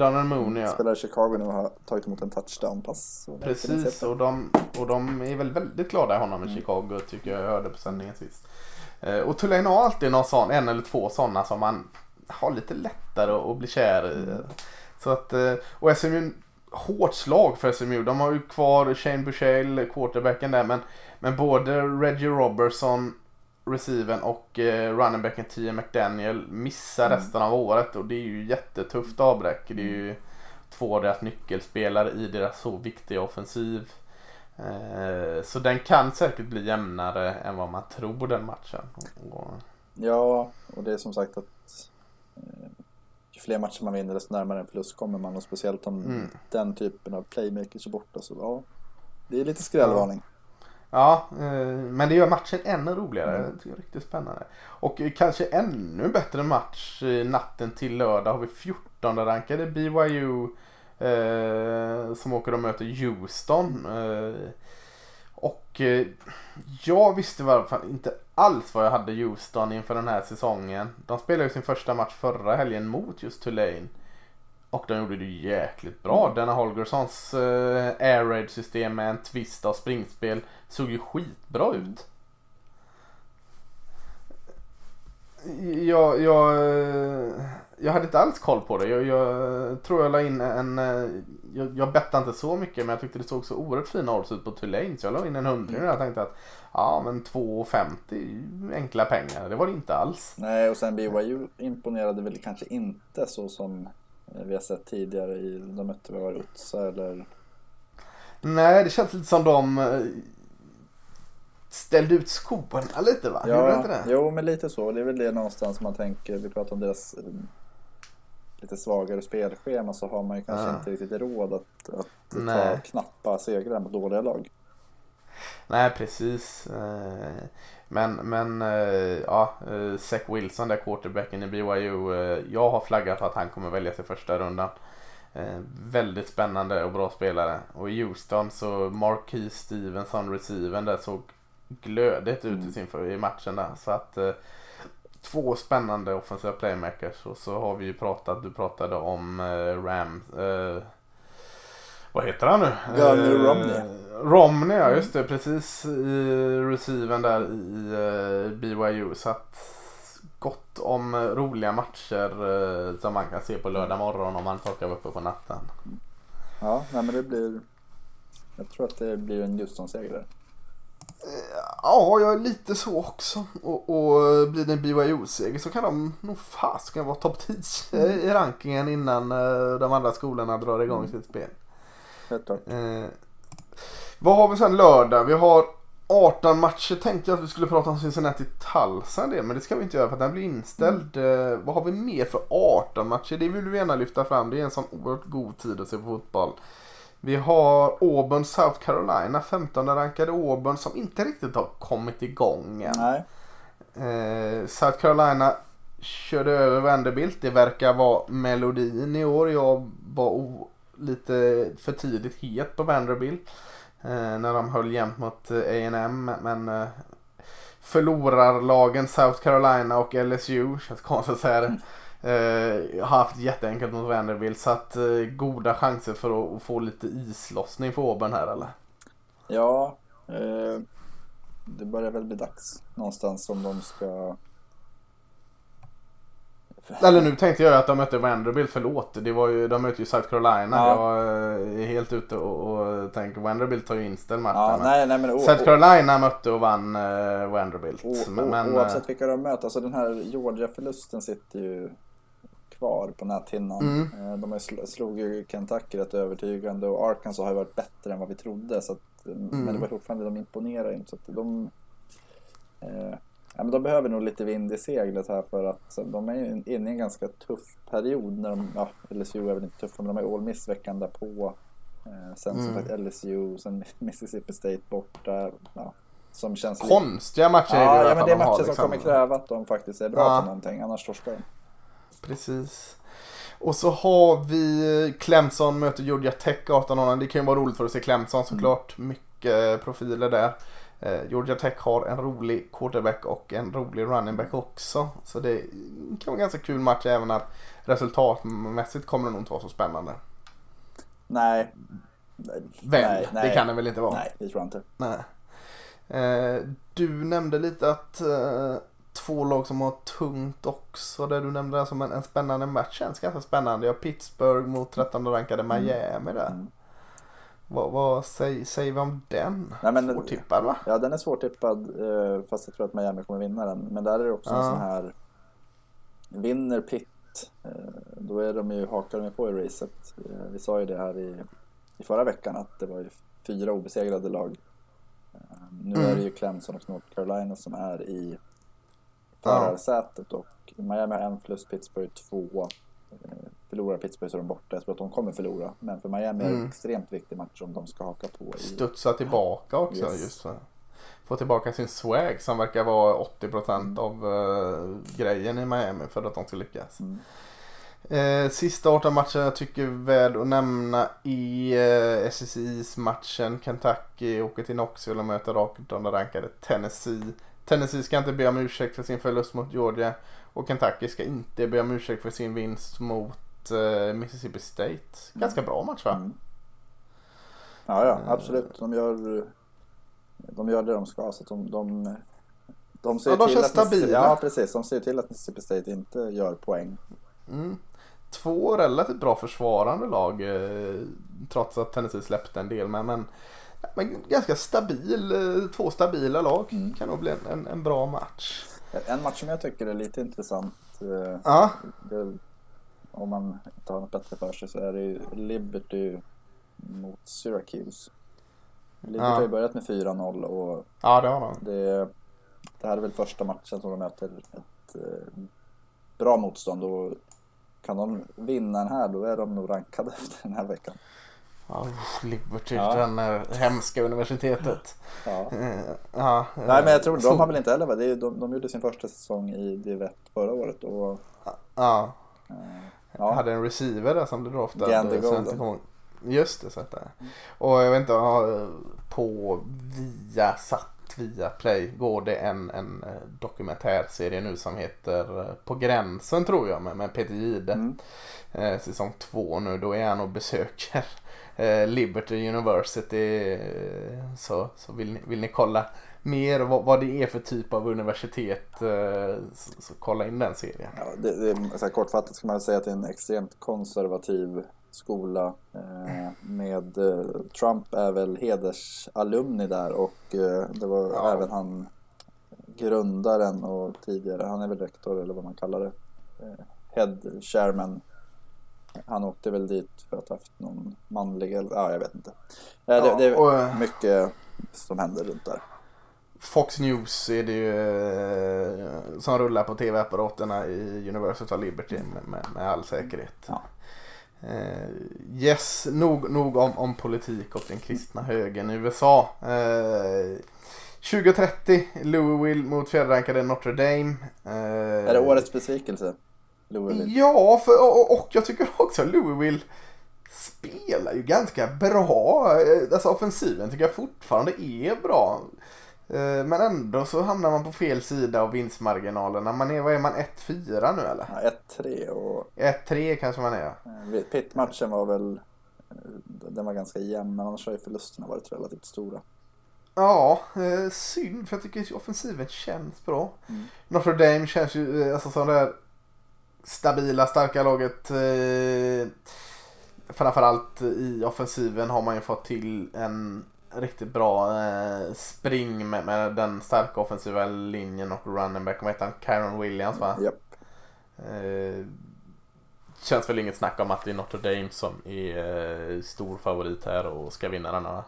Darnell Mooney ja. Spelar i Chicago nu och har tagit emot en touchdown-pass. Precis, och de, och de är väl väldigt glada i honom i Chicago tycker jag jag hörde på sändningen sist. Eh, och Tulane har alltid någon sån, en eller två sådana som man har lite lättare att bli kär i. Så att, eh, och SMU, hårt slag för SMU. De har ju kvar Shane Bushale, quarterbacken där, men, men både Reggie Robertson, receiven och eh, running backen T. McDaniel missar Mm. resten av året och det är ju jättetufft avbräck. Det är ju två av deras nyckelspelare i deras så viktiga offensiv. Eh, så den kan säkert bli jämnare än vad man tror den matchen. Och, Ja, och det är som sagt att eh, ju fler matcher man vinner desto närmare en förlust kommer man och speciellt om Mm. den typen av playmakers är borta så ja, det är lite skrällvarning. Ja, eh, men det gör matchen ännu roligare. Mm. Det är riktigt spännande. Och eh, kanske ännu bättre match eh, natten till lördag har vi 14 rankade BYU eh, som åker och möter Houston. Eh, och eh, jag visste i alla fall inte alls vad jag hade Houston inför den här säsongen. De spelade ju sin första match förra helgen mot just Tulane. Och de gjorde det jäkligt bra. Denna Holgerssons eh, air raid system med en twist av springspel såg ju skitbra ut. Jag, jag, jag hade inte alls koll på det. Jag, jag tror jag la in en... eh, Jag, jag bettade inte så mycket men jag tyckte det såg så oerhört fina odds ut på Tulane så jag la in en hundring och jag tänkte att ja men 2,50 är ju enkla pengar. Det var det inte alls. Nej, och sen BYU imponerade väl kanske inte så som vi har sett tidigare i, de mötte väl Utsa eller Nej, det känns lite som de eh, ställde ut skorna lite va? Det inte det? jo men lite så. Det är väl det någonstans man tänker, vi pratar om deras eh, lite svagare spelschema så har man ju kanske Ja. inte riktigt råd att, att ta knappa segrar mot dåliga lag. Nej, precis. Men, men eh, ja, eh, Zach Wilson, där quarterbacken i BYU. eh, Jag har flaggat för att han kommer väljas i första rundan. Väldigt spännande och bra spelare. Och i Houston så Marquis Stevenson, receiven där såg glödigt ut i, Mm. sin, i matchen där. Så att två spännande offensiva playmakers. Och så har vi ju pratat, du pratade om eh, Rams. Eh, vad heter han nu? Gardner Romney. Romney, ja just det. Precis i receiven där i eh, BYU. Så att gott om roliga matcher eh, som man kan se på lördag morgon om man torkar uppe på natten. Ja, nej men det blir jag tror att det blir en Houston-seger där. Ja, jag är lite så också. Och, och blir det en BYU-seger så kan de nog fasiken vara topp 10 i rankingen innan eh, de andra skolorna drar igång sitt spel. Helt klart. Eh, vad har vi sen lördag? Vi har 18 matcher. Tänkte jag att vi skulle prata om Cincinnati Tulsa en del, men det ska vi inte göra för att den blir inställd. Eh, vad har vi mer för 18 matcher? Det vill vi gärna lyfta fram. Det är en sån oerhört god tid att se på fotboll. Vi har Auburn South Carolina, 15 rankade Auburn som inte riktigt har kommit igång än. Nej, Eh, South Carolina körde över Vanderbilt. Det verkar vara melodin i år. Jag var lite för tidigt het på Vanderbilt. Eh, när de höll jämnt mot eh, A&M Men eh, förlorarlagen South Carolina och LSU, känns konstigt att säga det. Eh, har haft jätteenkelt mot Vanderbilt. Så att eh, goda chanser för att, att få lite islossning för Auburn här eller? ja. Eh, det börjar väl bli dags någonstans om de ska... Eller nu tänkte jag att de mötte Vanderbilt, förlåt. Det var ju, de mötte ju South Carolina. Ja. Jag eh, är helt ute och, och tänker Vanderbilt har ju inställd matchen. Ja, nej, nej men South Carolina mötte och vann eh, Vanderbilt. o- men, o- men, eh, oavsett vilka de möter, alltså den här Georgia-förlusten sitter ju kvar på näthinnan. Mm. Eh, De ju sl- slog ju Kentucky rätt övertygande och Arkansas har ju varit bättre än vad vi trodde. Så att, Mm. Men det var fortfarande, de imponerar inte. Så att de, eh, ja, men de behöver nog lite vind i seglet här för att de är inne i en ganska tuff period. När de, ja, LSU är väl inte tuffa men de är All Miss veckan därpå. Eh, sen som Mm. sagt LSU, sen Mississippi State borta. Ja, som känns lite- konstiga matcher det i Ja, ja men det är de har, matcher som liksom. kommer kräva att de faktiskt är bra Ja. på någonting, annars torskar de. Precis. Och så har vi Clemson möter Georgia Tech 18 Det kan ju vara roligt för att se Clemson såklart. Mycket profiler där. Eh, Georgia Tech har en rolig quarterback och en rolig running back också. Så det kan vara en ganska kul match även att resultatmässigt kommer det nog inte vara så spännande. Nej. Väl, nej, nej. det kan det väl inte vara? Nej, det tror jag inte. Nej. Eh, du nämnde lite att eh, två lag som har tungt också. Det du nämnde som en, en spännande match känns ganska spännande. Jag har Pittsburgh mot 13 rankade mm. Miami där. Mm. Vad, vad säger, säger vi om den? Nej, men, svårtippad va? Ja den är svårtippad eh, fast jag tror att Miami kommer vinna den. Men där är det också ja. en sån här Vinner Pitt eh, då är de ju, hakar de på i racet. Vi sa ju det här i, i förra veckan att det var ju fyra obesegrade lag. Nu mm. är det ju Clemson och North Carolina som är i förarsätet och Miami har en plus Pittsburgh två. Förlorar Pittsburgh så är de borta. Jag tror att de kommer förlora. Men för Miami är det en mm. extremt viktig match om de ska haka på. I... Studsa tillbaka också. Yes. Just så. Få tillbaka sin swag som verkar vara 80% mm. av uh, grejen i Miami för att de ska lyckas. Mm. Eh, sista 18 matchen jag tycker är värd att nämna i eh, SSIs matchen. Kentucky åker till Knoxville och möter rakt rankade Tennessee. Tennessee ska inte be om ursäkt för sin förlust mot Georgia. Och Kentucky ska inte be om ursäkt för sin vinst mot uh, Mississippi State. Ganska bra match va? Mm. Ja, ja absolut. De gör, de gör det de ska. Så de, de, de ser ja, de till känns att stabila. Ja, precis. De ser till att Mississippi State inte gör poäng. Mm. Två relativt bra försvarande lag. Eh, trots att Tennessee släppte en del. Men, men men ganska stabil, eh, två stabila lag. Mm. Kan nog bli en, en, en, bra match. En match som jag tycker är lite intressant. Eh, ja. Det, om man inte har något bättre för sig så är det ju Liberty mot Syracuse. Liberty ja. har ju börjat med 4-0 och ja, det, har de. Det, det här är väl första matchen som de möter ett eh, bra motstånd och kan de vinna den här då är de nog rankade efter den här veckan. Ja, Liberty, ja. den hemska universitetet. Ja. Eh, ja. Nej men jag tror de har väl inte heller va? De, de gjorde sin första säsong i Div 1 förra året och... Ja. Ja. Hade en receiver där som blev draftad. Gandy Golden. Just det, så att det. Och jag vet inte, på via satt via Play går det en, en eh, dokumentärserie nu som heter eh, På gränsen tror jag med, med Peter Gide. Mm. Eh, säsong två nu, då är han och besöker Eh, Liberty University. Så, så vill, ni, vill ni kolla mer vad, vad det är för typ av universitet eh, så, så kolla in den serien. Ja, det, det, så här, kortfattat ska man säga att det är en extremt konservativ skola. Eh, med eh, Trump är väl hedersalumni där och eh, det var ja. även han grundaren och tidigare, han är väl rektor eller vad man kallar det. Eh, head chairman han åkte väl dit för att ha haft någon manlig eller ja, jag vet inte. Ja, det, det är och, eh, mycket som händer runt där. Fox News är det ju eh, som rullar på tv-apparaterna i University of Liberty med, med, med all säkerhet. Ja. Uh, yes, nog, nog om, om politik och den kristna högern i USA. Uh, 2030, Louisville mot fjärdrankade Notre Dame. Är det årets besvikelse? Louisville. Ja, för, och, och jag tycker också Louisville spelar ju ganska bra. Alltså offensiven tycker jag fortfarande är bra. Eh, men ändå så hamnar man på fel sida av vinstmarginalerna. Man är, vad är man, 1-4 nu eller? Ja, 1-3 och... 1-3 kanske man är. Eh, Pitt-matchen var väl, eh, den var ganska jämn men annars har ju förlusterna varit relativt stora. Ja, synd för jag tycker offensiven känns bra. Mm. Notre Dame känns ju alltså sån där stabila, starka laget. Eh, framförallt i offensiven har man ju fått till en riktigt bra eh, spring med, med, den starka offensiva linjen och running back. Vad heter han? Kyron Williams va? Yep. Eh, känns väl inget snack om att det är Notre Dame som är eh, stor favorit här och ska vinna denna va?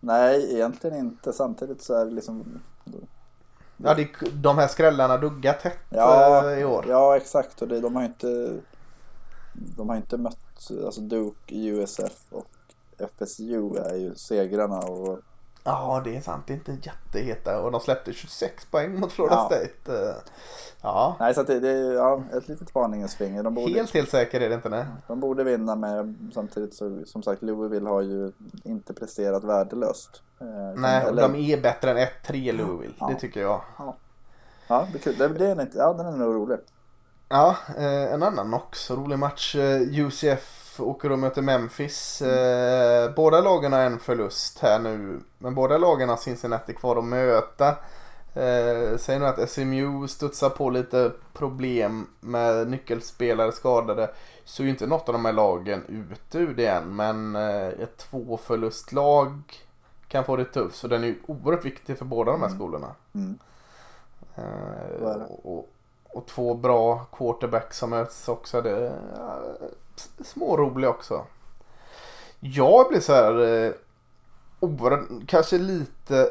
Nej, egentligen inte. Samtidigt så är det liksom Ja, det, de här skrällarna duggar tätt ja, eh, i år. Ja, exakt. Och det, de har inte de har inte mött, alltså Duke, USF och FSU är ju segrarna och Ja, det är sant. Det är inte jätteheta och de släppte 26 poäng mot Florida Ja. State. Eh, Ja, Nej, så det, det är ja, ett litet varningens finger. De borde, helt helt säker är det inte. Nej. de borde vinna med samtidigt så som sagt Louisville har ju inte presterat värdelöst. Eh, Nej, eller- de är bättre än 1-3 Louisville. Ja. Det tycker jag. Ja, det är kul. Det, det är inte, ja, den är nog rolig. Ja, eh, en annan också rolig match. UCF åker och möter Memphis. Eh, båda lagen har en förlust här nu. Men båda lagen har Cincinnati kvar att möta. Eh, säger nu att SMU studsar på lite problem med nyckelspelare skadade. Så är ju inte något av de här lagen ute ur det än. Men eh, ett tvåförlustlag kan få det tufft. Så den är ju oerhört viktig för båda de här Mm. skolorna. Mm. Det. och, och, och två bra quarterbacks som möts också. Det smårolig också. Jag blir så här eh, oerhört, kanske lite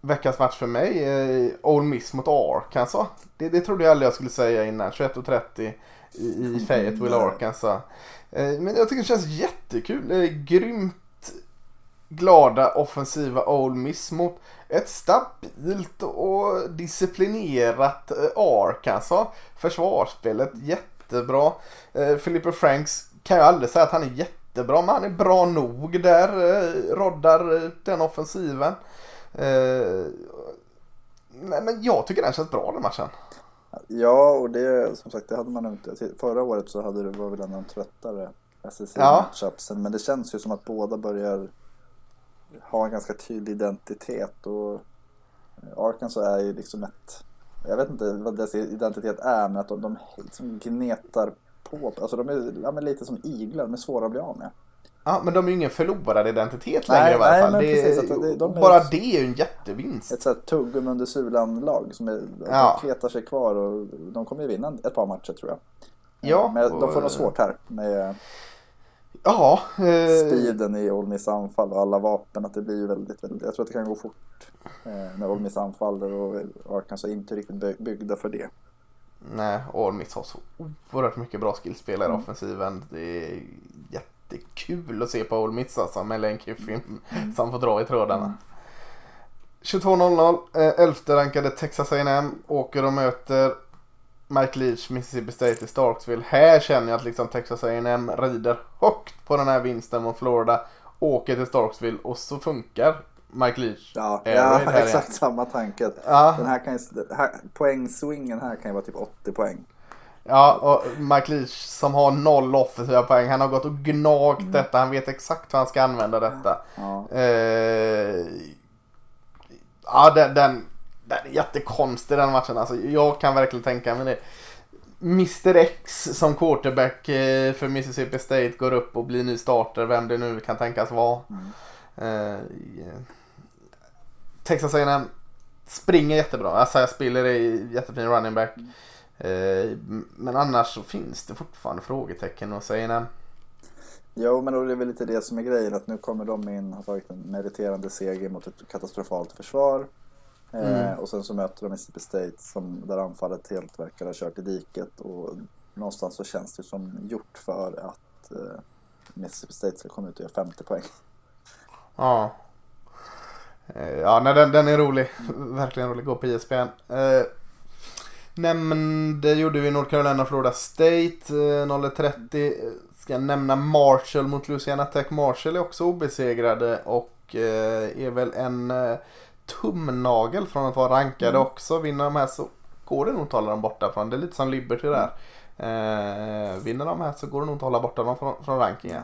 veckans match för mig. Eh, Ole Miss mot Arkansas. Det, det trodde jag aldrig jag skulle säga innan. 21.30 i, i Fayetteville, Nej. Arkansas. Eh, men jag tycker det känns jättekul. Eh, grymt glada offensiva Ole Miss mot ett stabilt och disciplinerat eh, Arkansas. Försvarsspelet jättebra. Eh, Franks kan jag aldrig säga att han är jättebra men han är bra nog där. Eh, roddar eh, den offensiven. Eh, nej, men jag tycker den känns bra den matchen. Ja, och det som sagt, det hade man inte. Förra året så hade det var väl en av de tröttare SEC Ja. Men det känns ju som att båda börjar ha en ganska tydlig identitet. Och Arkansas är ju liksom ett, jag vet inte vad dess identitet är, men att de, de liksom gnetar på. Alltså de är ja, lite som iglar, de är svåra att bli av med. Ja, men de är ju ingen förlorad identitet Nej, längre i varje nej, fall. Det, precis, att det- de är- bara det är ju en jättevinst. Ett sånt tuggum under sulan-lag som är, Ja. kletar sig kvar och de kommer ju vinna ett par matcher tror jag. Ja, Men de får nog svårt här med Ja, eh, speeden i Ole Miss anfall och alla vapen. Att det blir ju väldigt, väldigt, jag tror att det kan gå fort eh, när Ole Miss anfaller och Arkansas är inte riktigt by- byggda för det. Nej, Ole Miss har så oerhört mycket bra skillspelare i Mm. offensiven. Det är jättekul att se på Ole Miss alltså med Lane Kiffin som får dra i trådarna. Mm. 22.00, eh, elfte rankade Texas A&M åker och möter Mike Leach, Mississippi State i Starksville. Här känner jag att liksom Texas A&M rider högt på den här vinsten mot Florida. Åker till Starksville och så funkar Mike Leach. Ja, ja exakt igen. samma tanke. Ja, Den här kan här, poängswingen här kan ju vara typ 80 poäng. Ja, och Mike Leach som har noll offensiva poäng. Han har gått och gnagt Mm. detta. Han vet exakt hur han ska använda detta. Ja, Eh, ja, den, den, jättekonstig den matchen. Alltså, jag kan verkligen tänka mig det. Mr X som quarterback eh, för Mississippi State går upp och blir ny starter. Vem det nu kan tänkas vara. Mm. Eh, Texas A&M springer jättebra. Isaiah Spiller är jättefin running back. Eh, men annars så finns det fortfarande frågetecken hos A&M. Jo, men då är det väl lite det som är grejen. Att nu kommer de in, har tagit en meriterande seger mot ett katastrofalt försvar. Eh, Mm. och sen så möter de Mississippi State som, där anfallet helt verkar ha kört i diket. Och någonstans så känns det som gjort för att eh, Mississippi State ska komma ut och göra 50 poäng. Ja. Eh, Ja, nej, den, den är rolig. Verkligen rolig. Gå på ISBN. Eh, nämnde gjorde vi North Carolina Florida State. Eh, 0-30. Eh, Ska nämna Marshall mot Louisiana Tech. Marshall är också obesegrade och eh, är väl en eh, tumnagel från att vara rankade Mm. också. Vinner de här så går det nog att hålla dem borta från. Det är lite som Liberty där. Eh, vinner de här så går det nog att hålla borta dem från, från rankingen.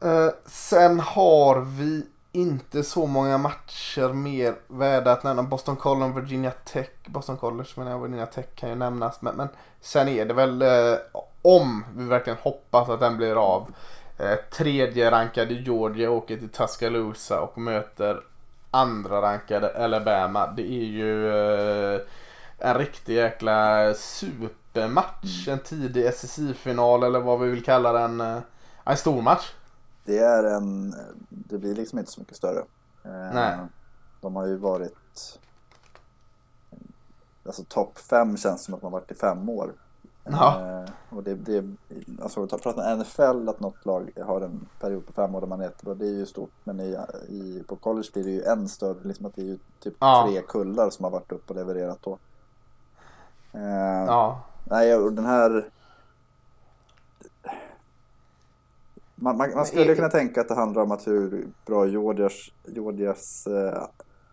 Eh, sen har vi inte så många matcher mer värda att nämna. Boston College, Virginia Tech. Boston College menar jag, Virginia Tech kan ju nämnas. Men, men sen är det väl eh, om vi verkligen hoppas att den blir av. Eh, tredje rankade Georgia åker till Tuscaloosa och möter andra rankade Alabama. Det är ju eh, en riktig jäkla supermatch. En tidig SSI-final eller vad vi vill kalla den. Eh, en stor match. Det är en, det blir liksom inte så mycket större. Eh, Nej. De har ju varit, alltså topp fem känns som att man varit i fem år. Ja. Eh, och det, det, alltså att prata NFL, att något lag har en period på fem år där man är jättebra, det är ju stort. Men i, i, på college blir det ju än större, liksom att det är ju typ Ja. tre kullar som har varit upp och levererat då. Eh, Ja. Nej, och den här... Man, man, man skulle kunna tänka att det handlar om att hur bra Georgias, Georgias eh,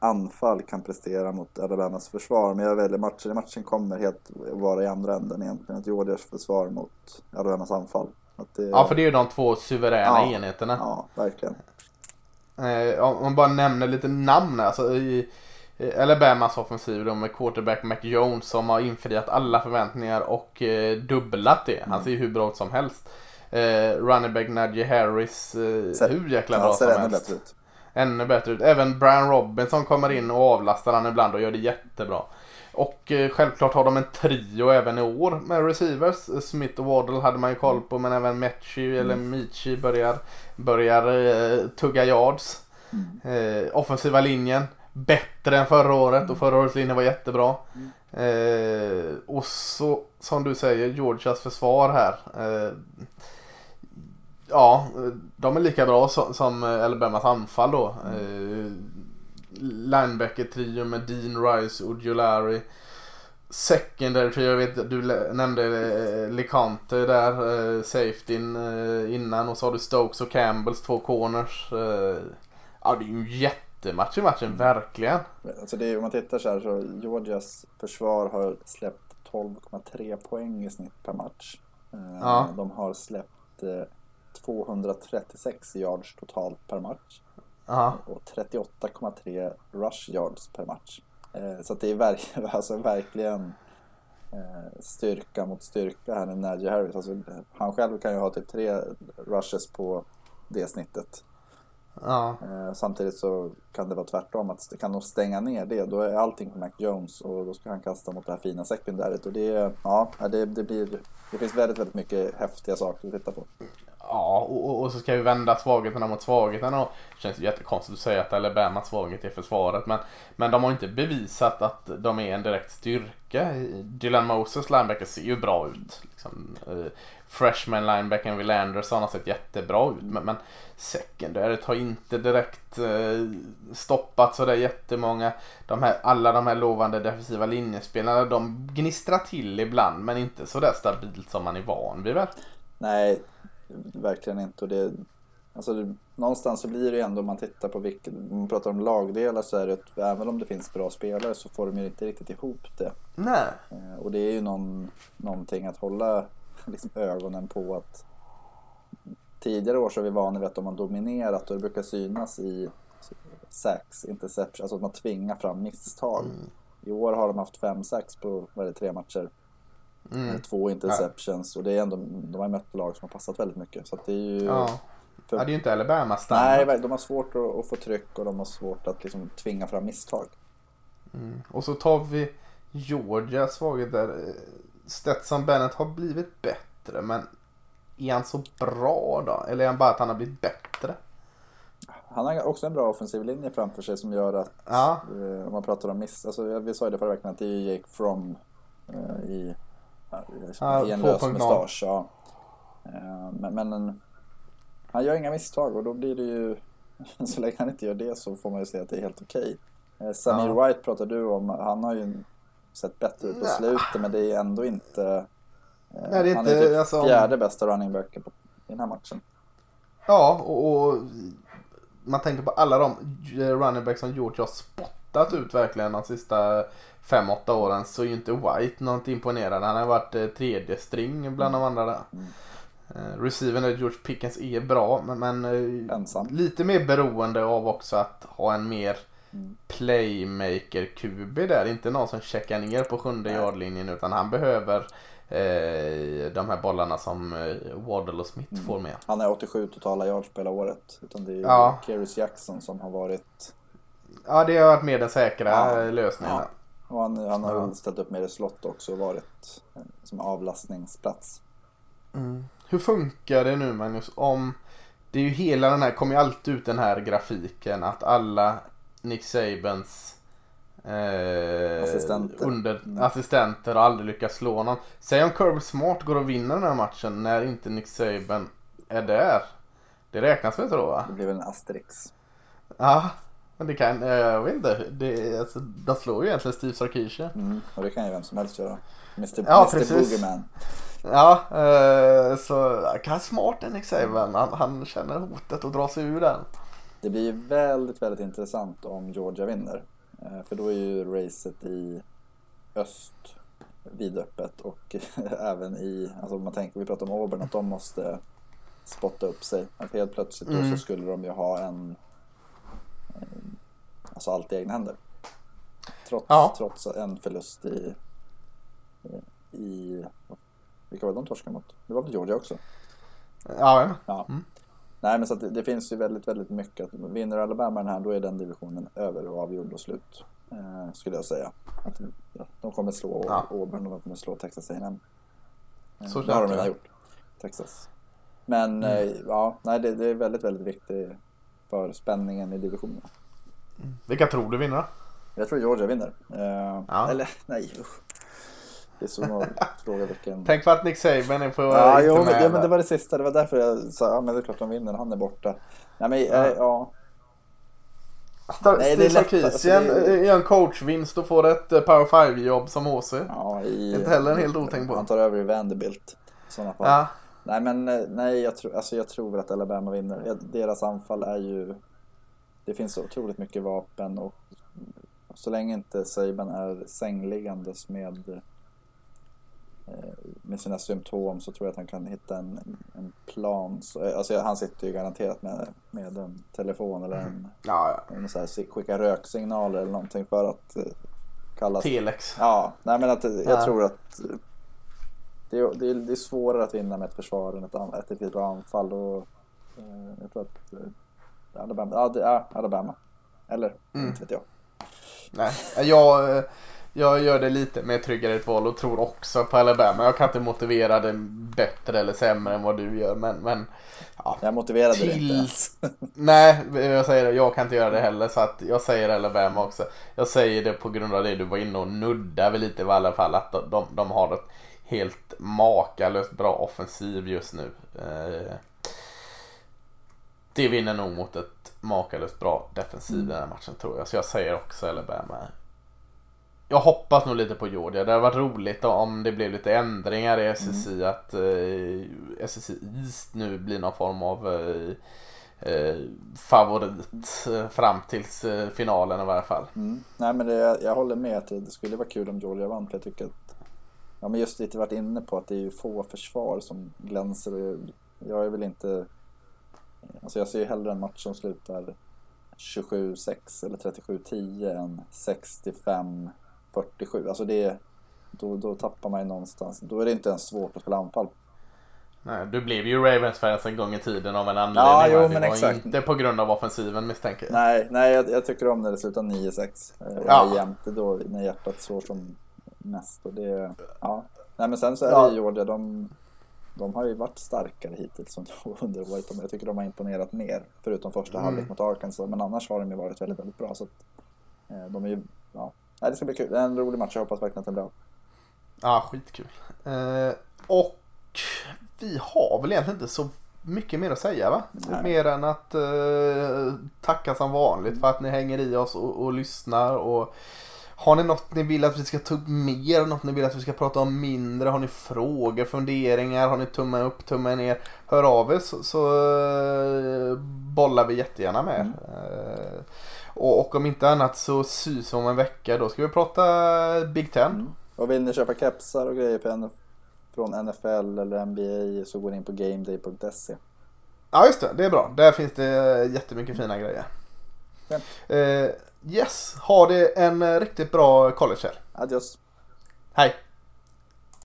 anfall kan prestera mot Alabamas försvar. Men jag väljer matchen. Matchen kommer helt vara i andra änden egentligen. Att Georgias försvar mot Alabamas anfall. Det, ja, för det är ju de två suveräna Ja. enheterna. Ja, verkligen. Eh, om man bara nämner lite namn alltså i Alabamas offensiv då med quarterback Mac Jones som har infriat alla förväntningar och eh, dubblat det. Han ser ju hur bra ut som helst. Eh, running back Najee Harris, eh, Ser- hur jäkla Ja, bra ser som helst. ut. Ännu bättre ut. Även Brian Robinson kommer in och avlastar han ibland och gör det jättebra. Och eh, självklart har de en trio även i år med receivers. Smith och Waddle hade man ju koll på men även Metchi eller Michi börjar, börjar eh, tugga yards. Eh, offensiva linjen bättre än förra året och förra årets linje var jättebra. Eh, och så som du säger Georgias försvar här. Eh, ja, de är lika bra som, som eh, Alabamas anfall då. Eh, Linebacker-trio med Dean Rice och Ojulari. Secondary trio, jag vet du nämnde eh, Licante där, eh, safetyn eh, innan och så har du Stokes och Campbells två corners. Eh, ja det är ju en jättematch i matchen, verkligen. Alltså det är, om man tittar så här så Georgias försvar har släppt 12,3 poäng i snitt per match. Eh, Ja. De har släppt eh, 236 yards totalt per match Ja, och 38,3 rush yards per match. Eh, Så det är verk, alltså verkligen eh, styrka mot styrka här med Najee Harris. Alltså, han själv kan ju ha typ tre rushes på det snittet. Ja, Eh, samtidigt så kan det vara tvärtom, att kan de stänga ner det då är allting på Mac Jones och då ska han kasta mot det här fina sekundäret och det, ja, det, det blir, det finns väldigt, väldigt mycket häftiga saker att titta på. ja och, och, så ska vi vända svagheterna mot svagheterna. Och det känns jättekonstigt att säga att Alabamas svaghet är försvaret. Men, men de har inte bevisat att de är en direkt styrka. Dylan Moses linebacker ser ju bra ut. Liksom, eh, freshman linebacken Will Anderson har sett jättebra ut. Men, men secondaryt har inte direkt eh, stoppat sådär jättemånga. De här, alla de här lovande defensiva linjespelarna de gnistrar till ibland men inte sådär stabilt som man är van vid väl? Nej, verkligen inte. Och det, alltså det, någonstans så blir det ju ändå, om man tittar på vilket, om man pratar om lagdelar så är det att även om det finns bra spelare så får de ju inte riktigt ihop det. Nej. Eh, Och det är ju någon, någonting att hålla liksom, ögonen på att tidigare år så är vi vana vid att de har dominerat och det brukar synas i sacks, interception, alltså att man tvingar fram misstag. I år har de haft fem sacks på vad det, tre matcher. Mm. Två interceptions och det är ändå, de har mött lag som har passat väldigt mycket. Så det är ju... Ja. För- ja, det är ju inte Alabama standard. Nej, de har svårt att, att få tryck och de har svårt att liksom tvinga fram misstag. Mm. Och så tar vi Georgia svaghet där. Eh, Stetson Bennett har blivit bättre men är han så bra då? Eller är han bara att han har blivit bättre? Han har också en bra offensiv linje framför sig som gör att Ja. eh, om man pratar om miss, alltså vi sa ju det förra veckan att det är Jake From eh, i, ja, Ja, i en lös 2.0. mustasch. Ja. Eh, men men en, han gör inga misstag och då blir det ju, så länge han inte gör det så får man ju säga att det är helt okej. Eh, Samir Ja. White pratar du om, han har ju sett bättre ut på slutet men det är ändå inte eh, Nej, det är han inte- är typ alltså, fjärde bästa running backen på- i den här matchen. Ja, och, och man tänker på alla de running backs som Georgia har spottat ut verkligen de sista 5-8 åren så är ju inte White något imponerande. Han har varit eh, tredje string bland de andra där. Mm. Eh, receiven där George Pickens är bra men, men eh, lite mer beroende av också att ha en mer Mm. playmaker-QB där. Inte någon som checkar ner på sjunde yardlinjen utan han behöver eh, de här bollarna som eh, Waddle och Smith Mm. får med. Han har 87 totala yards på hela året. Utan det är Ja. Keris Jackson som har varit... Ja, det har varit mer den säkra Ja. lösningen. Ja. Och han, han har Ja. ställt upp mer i slott också och varit eh, som avlastningsplats. Mm. Hur funkar det nu Magnus om det är ju hela den här, kommer ju alltid ut den här grafiken att alla Nick Sabans Eh, Assistenter. Under, Mm. assistenter och aldrig lyckats slå någon. Säg om Kirby Smart går och vinner den här matchen när inte Nick Saban är där. Det räknas väl inte då va? Det blir väl en asterix. Ja, men det kan, eh, jag vet inte. Det, alltså, de slår ju egentligen Steve Sarkisian. Mm. Och det kan ju vem som helst göra. Mr. Ja, Mr. precis. Boogeyman. Ja, eh, så kan smart Nick Saban. Han, han känner hotet och drar sig ur den. Det blir ju väldigt, väldigt intressant om Georgia vinner. Eh, För då är ju racet i öst vidöppet och även i, alltså om man tänker, vi pratar om Auburn, att de måste spotta upp sig. Att helt plötsligt då Mm. så skulle de ju ha en, eh, alltså allt i egna händer. Trots, Ja. trots en förlust i, i, vilka var det de torskade mot? Det var väl Georgia också? Ja, men. Ja. Mm. Nej men så det, det finns ju väldigt, väldigt mycket. Att vinner Alabama den här då är den divisionen över och avgjord och slut. Eh, skulle jag säga. Att, ja, de kommer slå Ja. Auburn och de kommer slå Texas A&M. Eh, Så det har de redan gjort. Texas. Men Mm. eh, ja, nej det, det är väldigt, väldigt viktigt för spänningen i divisionen. Vilka tror du vinner? Jag tror Georgia vinner. Eh, Ja. Eller nej usch. Det är så att fråga vilken. Tänk att Nick Saban är på Ja, jo, men, ja, men det var det sista. Det var därför jag sa, ja men det är klart de vinner. Han är borta. Nej men, Ja. ja. ja. Star- Nej, det är Steve alltså, Sarkisian det är- en coachvinst och får ett eh, Power 5-jobb som HC. Ja, i, Inte heller en helt otänkt på. Han tar över i Vanderbilt i sådana fall. Ja, Nej, men eh, nej, jag, tror, alltså, jag tror väl att Alabama vinner. Deras anfall är ju... Det finns så otroligt mycket vapen och så länge inte Saban är sängliggandes med, eh, med sina symptom så tror jag att han kan hitta en, en plan. Så, eh, alltså, han sitter ju garanterat med, med en telefon eller en, ja, ja. en så här, skicka röksignaler eller någonting för att eh, kalla Telex. Ja, nej men att jag Ja. tror att eh, det är, det, är, det är svårare att vinna med ett försvar än ett, ett riktigt bra anfall. Och, eh, jag tror att eh, Alabama, ja, det är Alabama. Eller, Mm. inte vet jag. Nej, jag, eh, jag gör det lite med tryggare ett val och tror också på Alabama. Jag kan inte motivera det bättre eller sämre än vad du gör. Men, men ja. Jag motiverade det inte Till-. Nej, jag säger det. Jag kan inte göra det heller. Så att jag säger Alabama också. Jag säger det på grund av det du var inne och nuddade lite i alla fall. Att de, de, har ett helt makalöst bra offensiv just nu. Eh, det vinner nog mot ett makalöst bra defensiv Mm. den här matchen tror jag. Så jag säger också Alabama. Jag hoppas nog lite på Georgia. Det hade varit roligt om det blev lite ändringar i SSI. Mm. Att eh, SSI East nu blir någon form av eh, eh, favorit eh, fram tills eh, finalen i varje fall. Mm. Nej men det, jag håller med att det, skulle vara kul om Georgia vann för jag tycker att Ja men just lite varit inne på att det är ju få försvar som glänser och jag, jag är väl inte Alltså jag ser ju hellre en match som slutar 27-6 eller 37-10 än 65-47 Alltså det då, då tappar man ju någonstans Då är det inte ens svårt att spela anfall Nej, du blev ju Ravens-fans en gång i tiden av en anledning. Ja, jo, men exakt. inte på grund av offensiven misstänker jag. Nej, nej jag, jag tycker om när det slutar 9-6 eh, Ja. är då när hjärtat slår som mest och det, ja Nej men sen så är Ja. det Georgia, de, de har ju varit starkare hittills under året. Jag tycker de har imponerat mer. Förutom första Mm. halvlek mot Arkansas. Men annars har de ju varit väldigt, väldigt bra. Så att, eh, de är ju, ja. Nej, det ska bli kul. Det är en rolig match. Jag hoppas verkligen att den blir bra. Ja, skitkul. Eh, och vi har väl egentligen inte så mycket mer att säga va? Nej. Mer än att eh, tacka som vanligt för att ni hänger i oss och, och lyssnar. Och har ni något ni vill att vi ska ta upp mer? Något ni vill att vi ska prata om mindre? Har ni frågor, funderingar? Har ni tummen upp, tummen ner? Hör av er så, så eh, bollar vi jättegärna med. Mm. Eh, och, och om inte annat så sys om en vecka. Då ska vi prata Big Ten. Mm. Och vill ni köpa kepsar och grejer NF från NFL eller NBA så går ni in på gameday.se. Ja just det, det är bra. Där finns det jättemycket fina grejer. Eh, yes, ha det en riktigt bra collegehelg. Adios! Hej!